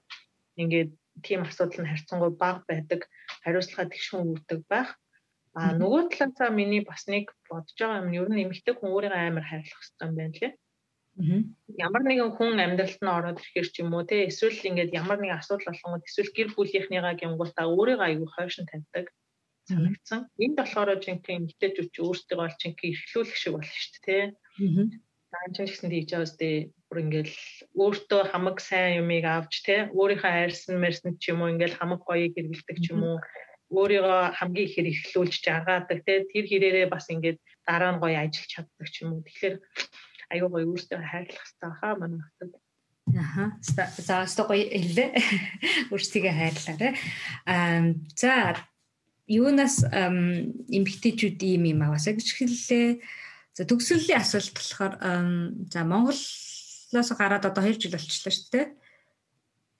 [SPEAKER 2] ингээд тийм асуудал нь харьцангуй бага байдаг хариуцлага тэгшүүн үүрдэг байх. А нөгөө талаасаа миний бас нэг бодож байгаа юм нь ер нь эмэгтэй хүн өөрийгөө амар хайрлах хэрэгтэй юм байна лээ. Ямар нэгэн хүн амьдралд нь ороод ирэхэр ч юм уу те эсвэл ингээд ямар нэгэн асуудал болгоод эсвэл гэр бүлийнхнийгаа гингуултаа өөрийгөө аягүй хойшин тавьдаг санагдсан. Энд болохоор жинхэнэ эмэгтэйчүүд ч өөрсдөө бол жинхэнэ эрхлүүлэх шиг болно шүү дээ те. Аа чинь гэсэн тийж байгаа үстэй бүр ингээл өөртөө хамаг сайн юмыг авч те өөрийнхөө хайрсан мэрсэн ч юм уу ингээл хамаг гоёыг хэрэгэлдэг ч юм уу өөрийгөө хамгийн ихээр эрхлүүлж жагаадаг те тэр хэрээрээ бас ингээд дараа нь гоё ажиллаж чаддаг ч юм уу. Тэгэхээр аюу гоё өөртөө хайрлах хэрэгтэй хаа манай хотод.
[SPEAKER 1] Аха. За өстө гоё хэллээ. Өөрсдийгөө хайрлаарай. Аа за юунаас эмгтээчүүд ийм юм аваасаа гэж хэллээ. За төгсгөлийн асуулт болохоор за Монголоос гараад одоо 2 жил болчихлоо шүү дээ.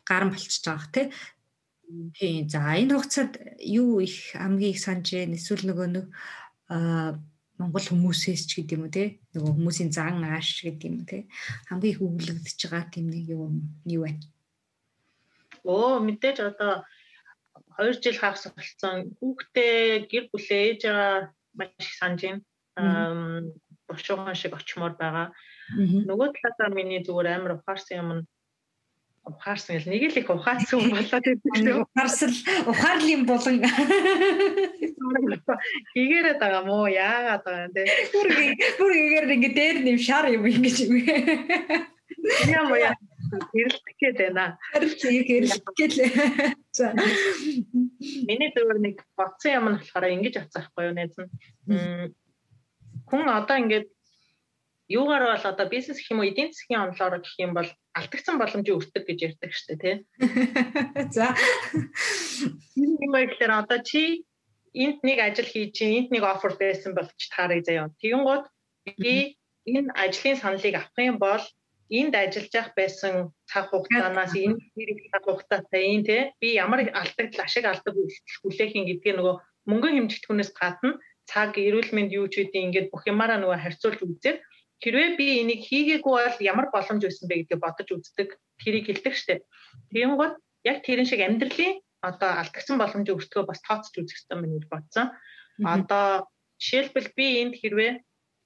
[SPEAKER 1] Гаран болчихж байгаа тий. Тийм. За энэ хугацаанд юу их хамгийн их санаж байна? Эсвэл нөгөө нэг Монгол хүмүүсээс ч гэдэг юм уу те нөгөө хүмүүсийн зан ааш гэдэг юм те хамгийн их өглөгдөж байгаа тийм нэг юу юу байна.
[SPEAKER 2] Оо мэдээж одоо 2 жил хагас болсон хүүхдээ гэр бүлээ ээж байгаа маш их санаж байна. Бошуухан шиг очимоор байгаа. Нөгөө талаасаа миний зүгээр амар ухаарсан юм нь ухаарсан гэл нэг л их ухаасан хүн болоод
[SPEAKER 1] байдаг. Ухаарсал ухаарлын булан
[SPEAKER 2] хийгээрээ байгаа мó яагаад байгаа юм те.
[SPEAKER 1] Бүр бүр игээр ингэ дээр нэм шар юм ингэж юм.
[SPEAKER 2] Яа яа хэрэлдэх гээд байна.
[SPEAKER 1] Хэрэлдэх гээд л. За.
[SPEAKER 2] Миний зөвөр нэг бодсон юм нь болохоор ингэж ацаахгүй юу найз нь. Хүн одоо ингэж юугаар бол одоо бизнес гэх юм уу эдийн засгийн онолоор гэх юм бол алдагдсан боломжийг өртөг гэж ярьдаг шүү дээ тий.
[SPEAKER 1] За.
[SPEAKER 2] Юм ихлээр одоо чи энд нэг ажил хийж энд нэг офер байсан бол ч таарыг заяа. Тэгэн гот би энэ ажлын саналыг авах юм бол энд ажиллаж явах байсан цаг хугацаанаас энэ хэрэг цаг хугацаатай энэ тий би ямар алдагдал ашиг алдаг хүлээх юм гэдгээ нөгөө мөнгөн хэмжигдэхүүнээс гадна цаг эрүүл мэнд юу ч үгүй ингээд бүх юмараа нөгөө харьцуулж үзээд Хэрвээ би энийг хийгээгүй бол ямар боломж байсан бэ гэдгийг бодож үздэг, тэрийг хэлдэг штеп. Тэгэнгүүт яг тэрэн шиг амьдралын одоо алдагдсан боломжийг өртгөө бас тооцож үзэх хэрэгтэй байна гэж бодсон. Одоо жишээлбэл би энд хэрвээ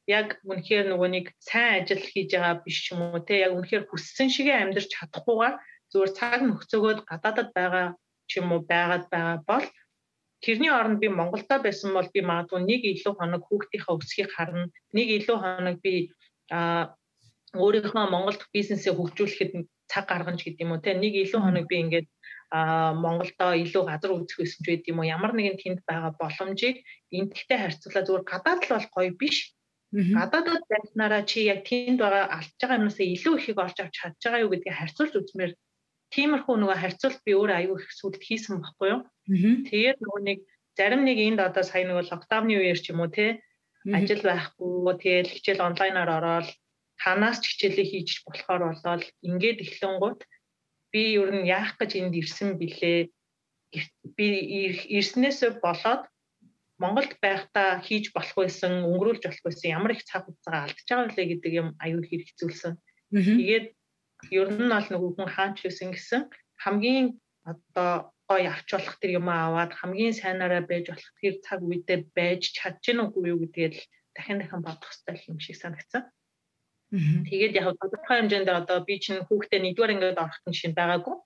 [SPEAKER 2] яг үнэхээр нөгөө нэг сайн ажил хийж байгаа биш юм уу те яг үнэхээр хүссэн шигээ амьдрч чадахгүйгээр зүгээр цаг нөхцөгөөд гадаадад байгаа ч юм уу байгаад байгаа бол тэрний оронд би Монголда байсан бол би магадгүй нэг илүү хоног хүүхдийнхээ өсгийг харна нэг илүү хоног би а өөрийнхөө Монголд бизнесээ хөгжүүлэхэд цаг гаргана гэдэг юм уу те нэг илүү хоног би ингээд а Монголдо илүү газар үзэх байсан ч юм уу ямар нэгэн тэнд байгаа боломжийг энтгтэй харьцуулаад зүгээр гадаад л бол гоё биш гадаадд байснараа чи яг тэнд байгаа алж байгаа юмнасаа илүү ихийг олж авч чадж байгаа юу гэдгийг харьцуулж үзмээр тиймэрхүү нөгөө харьцуулт би өөрөө аюу их сүлд хийсэн баггүй юу? Тэгээд нөгөө нэг зарим нэг энд одоо сая нөгөө локдауны үеэр ч юм уу те ажил байхгүй тэгээд хичээл онлайнаар ороод танаас ч хичээлээ хийж болохоор болоод ингээд эхлэнгуут би ер нь яах гэж энд ирсэн бilé би ирснээсээ болоод Монголд байхдаа хийж болох байсан, өнгөрүүлж болох байсан ямар их цаг хугацаа алдчихж байгаа вэ гэдэг юм аюул хэрэгцүүлсэн. Тэгээд ер нь бол нөгөө хүн хаач байсан гэсэн хамгийн одоо гоё авч болох тэр юм аваад хамгийн сайнаараа байж болох тэр цаг үедээ байж чадж гэнэ үгүй юу гэдгээл дахин дахин бодох хэрэгтэй юм шиг санагцсан. Тэгээд яг тодорхой хэмжээнд одоо би чинь хүүхдээ нэгдүгээр ингээд орох нь шин байгаагүй.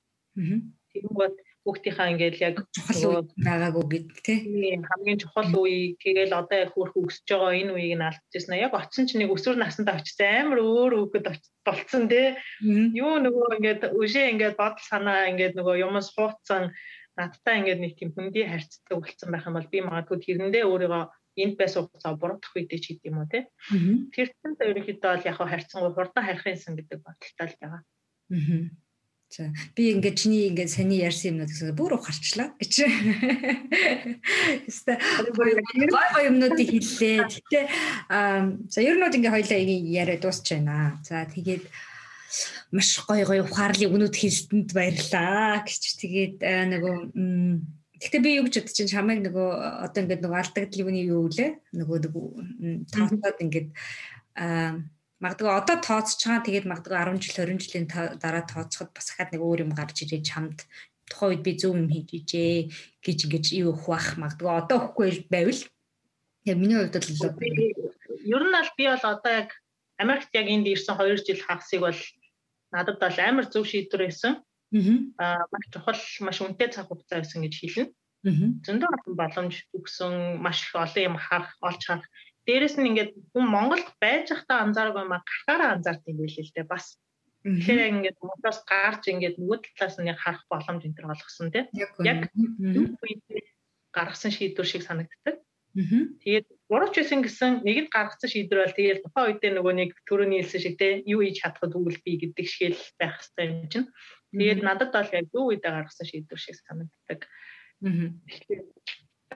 [SPEAKER 2] Тэгэнгүүт хүүхдийнхаа ингээд яг
[SPEAKER 1] чухал байгаагүй гэд тий.
[SPEAKER 2] Хамгийн чухал үе тэгэл одоо яг хүүрх өсөж байгаа энэ үеийг нь алдчихсан. Яг очсон чинь нэг өсвөр наснд очсон амар өөр хүүхэд болцсон тий. Юу нөгөө ингээд өшөө ингээд бодол санаа ингээд нөгөө юм сууцсан надтай ингээд нэг тийм хүндий харьцдаг болцсон байх юм бол би магадгүй тэрэндээ өөрийгөө энд байсан хугацаа буруудах үедээ ч юм уу те. Тэр чинь ерөнхийдөө бол яг харьцангуй хурдан харихынсан гэдэг бодолтой л байгаа.
[SPEAKER 1] Аа. За би ингээд чиний ингээд саний ярьсан юмнууд гэсэн бүр ухарчлаа гэж. Яста гой гой юмнуудыг хэллээ. Гэтэ аа за ер нь ингээд хоёлаа яриа дуусч байна. За тэгээд маш гой гой ухаарлын өгнүүд хэлсэнд баярлаа гэж. Тэгээд нөгөө Гэхдээ би юу гэж бодож чинь чамайг нөгөө одоо ингээд нөгөө алдагдал юуны юу гэлээ нөгөө нөгөө тооцоод ингээд аа магадгүй одоо тооцож байгаа тэгээд магадгүй 10 жил 20 жилийн дараа тооцоход бас хаад нэг өөр юм гарч ирээ. Чамд тухайн үед би зөв юм хийж ижээ гэж ингэж юу өгөх бах магадгүй одоо өгөхгүй байвал. Яг миний хувьд бол
[SPEAKER 2] ер нь бол би бол одоо яг Америкт яг энд ирсэн 2 жил хагасыг бол надад бол амар зөв шийдвэр байсан. Аа маш чухал маш үнэтэй цаг хугацаа байсан гэж хэлнэ. Зөндөө олон боломж өгсөн маш их олон юм харах, олж харах. Дээрэс нь ингээд хүн Монголд байж байхдаа анзаараагүй юм а гарахаараа анзаардаг юм байл л дээ бас. Тэгэхээр ингээд модоос гарч ингээд нөгөө талаас нь харах боломж энэ төр олгосон тийм. Яг гаргасан шийдвэр шиг санагддаг. Тэгээд урууч байсан гэсэн нэгэд гаргасан шийдвэр бол тэгээд тухайн үедээ нөгөө нэг төрөний хэлсэн шиг те юу хийж чадхад үгүй би гэдэг шиг л байх хэрэгтэй юм чинь. Тэгээд надад бол яг юу үедээ гаргасан шийдвэр шиг санагддаг. Аа.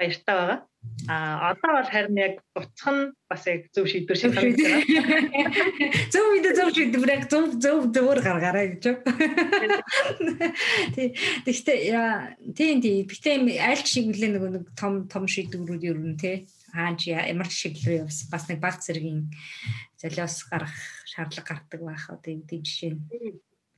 [SPEAKER 2] Баяртай байгаа. А одоо бол харин яг буцах нь бас яг зөв шийдвэр
[SPEAKER 1] байна. Зөв үедээ зөв шийдвэр яг зөв зөв зөвөр гаргаарай гэж. Тий. Тэгэхдээ тийм тийм. Гэтэ аль шиг үлээ нөгөө нэг том том шийдвэрүүд ер нь тий хаач ямар шиглэр явс бас нэг баг зэргийн золиос гарах шаардлага гардаг байх одоо энэ жишээ нь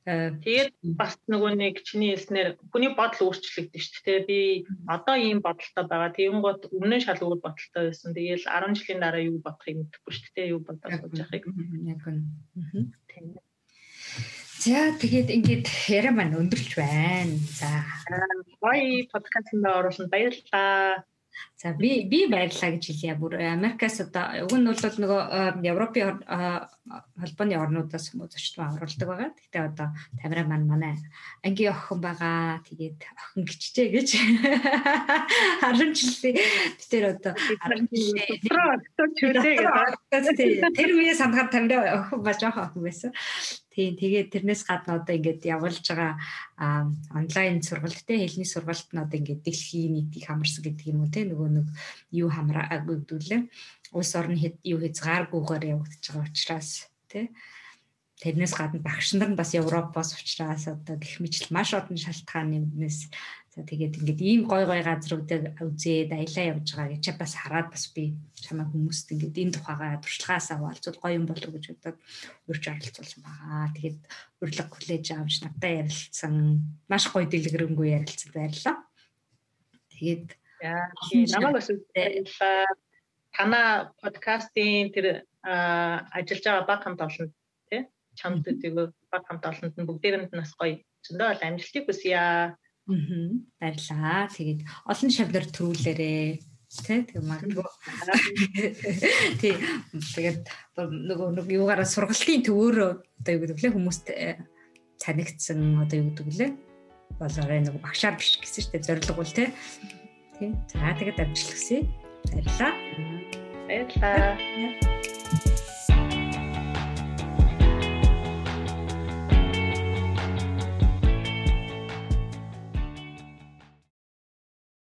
[SPEAKER 2] Тэгээд бас нөгөө нэг чиний хэлснээр хүний бодол өөрчлөгдөн шүү дээ. Би одоо ийм бодолтой байгаа. Тэгэнгუთ өмнө нь шал өөр бодолтой байсан. Тэгээл 10 жилийн дараа юу бодох юм мэдэхгүй шүү дээ. Юу бодож сууж яхахыг. Яг нь.
[SPEAKER 1] За тэгээд ингээд яриа маань өндөрлж байна. За.
[SPEAKER 2] Гоё подкастт оруулсан баярлалаа.
[SPEAKER 1] За би би баярлаа гэж хэлье. Бүр Америкаас одоо уг нь бол нөгөө Европын холбооны орнуудаас хүмүүс зочдоо оруулдаг байгаа. Гэхдээ одоо тамира маань манай ангийн охин байгаа. Тэгээд охин гिचжээ гэж харамчлаа. Би тэр одоо тэр үе санахад тамира охин ба жоох охин байсан. Тийм тэгээд тэрнээс гадна одоо ингээд явуулж байгаа онлайн сургалт те хэлний сургалт нь одоо ингээд дэлхийн нийтийг хамарсан гэдэг юм уу те нөгөө нэг юу хамраагүй гэдүүлээ. Улс хэд юу хязгааргүйгээр явагдаж байгаа учраас те тэрнээс гадна багш нар нь бас Европоос учраас одоо гих мэтлэл маш олон шалтгааны өмнөөс За тэгээд ингээд ийм гой гой газруудыг үзээд аялаа явж байгаа гэж бас хараад бас би чамаа хүмүүст ингээд энэ тухайгаа туршлагаасаа олцвол гоё юм болов гэж бодоод урьж оролцуулсан байгаа. Тэгээд урилга коллеж авч надтай ярилцсан маш гоё дэлгэрэнгүй ярилцсан байлаа. Тэгээд
[SPEAKER 2] намайг бас баярлалаа. Танаа подкастын тэр ажиллаж байгаа баг хамт олонд тий чамд тэгээ баг хамт олонд нь бүгдээрэнд нас гоё зөндөө бол амжилтыг хүсье.
[SPEAKER 1] Аа. Баярлаа. Тэгээд олон шавнар төрүүлээрээ тий тэг магадгүй тий тэгээд нөгөө нэг юугаараа сургалтын төвөөр одоо юу гэдэг лээ хүмүүст э, цанигдсан одоо юу гэдэг лээ болоорой нэг багшаар биш гэсэн дээ зориг бол тий. Тий. За тэгээд амжилт хүсье. Баярлалаа.
[SPEAKER 2] Баярлалаа.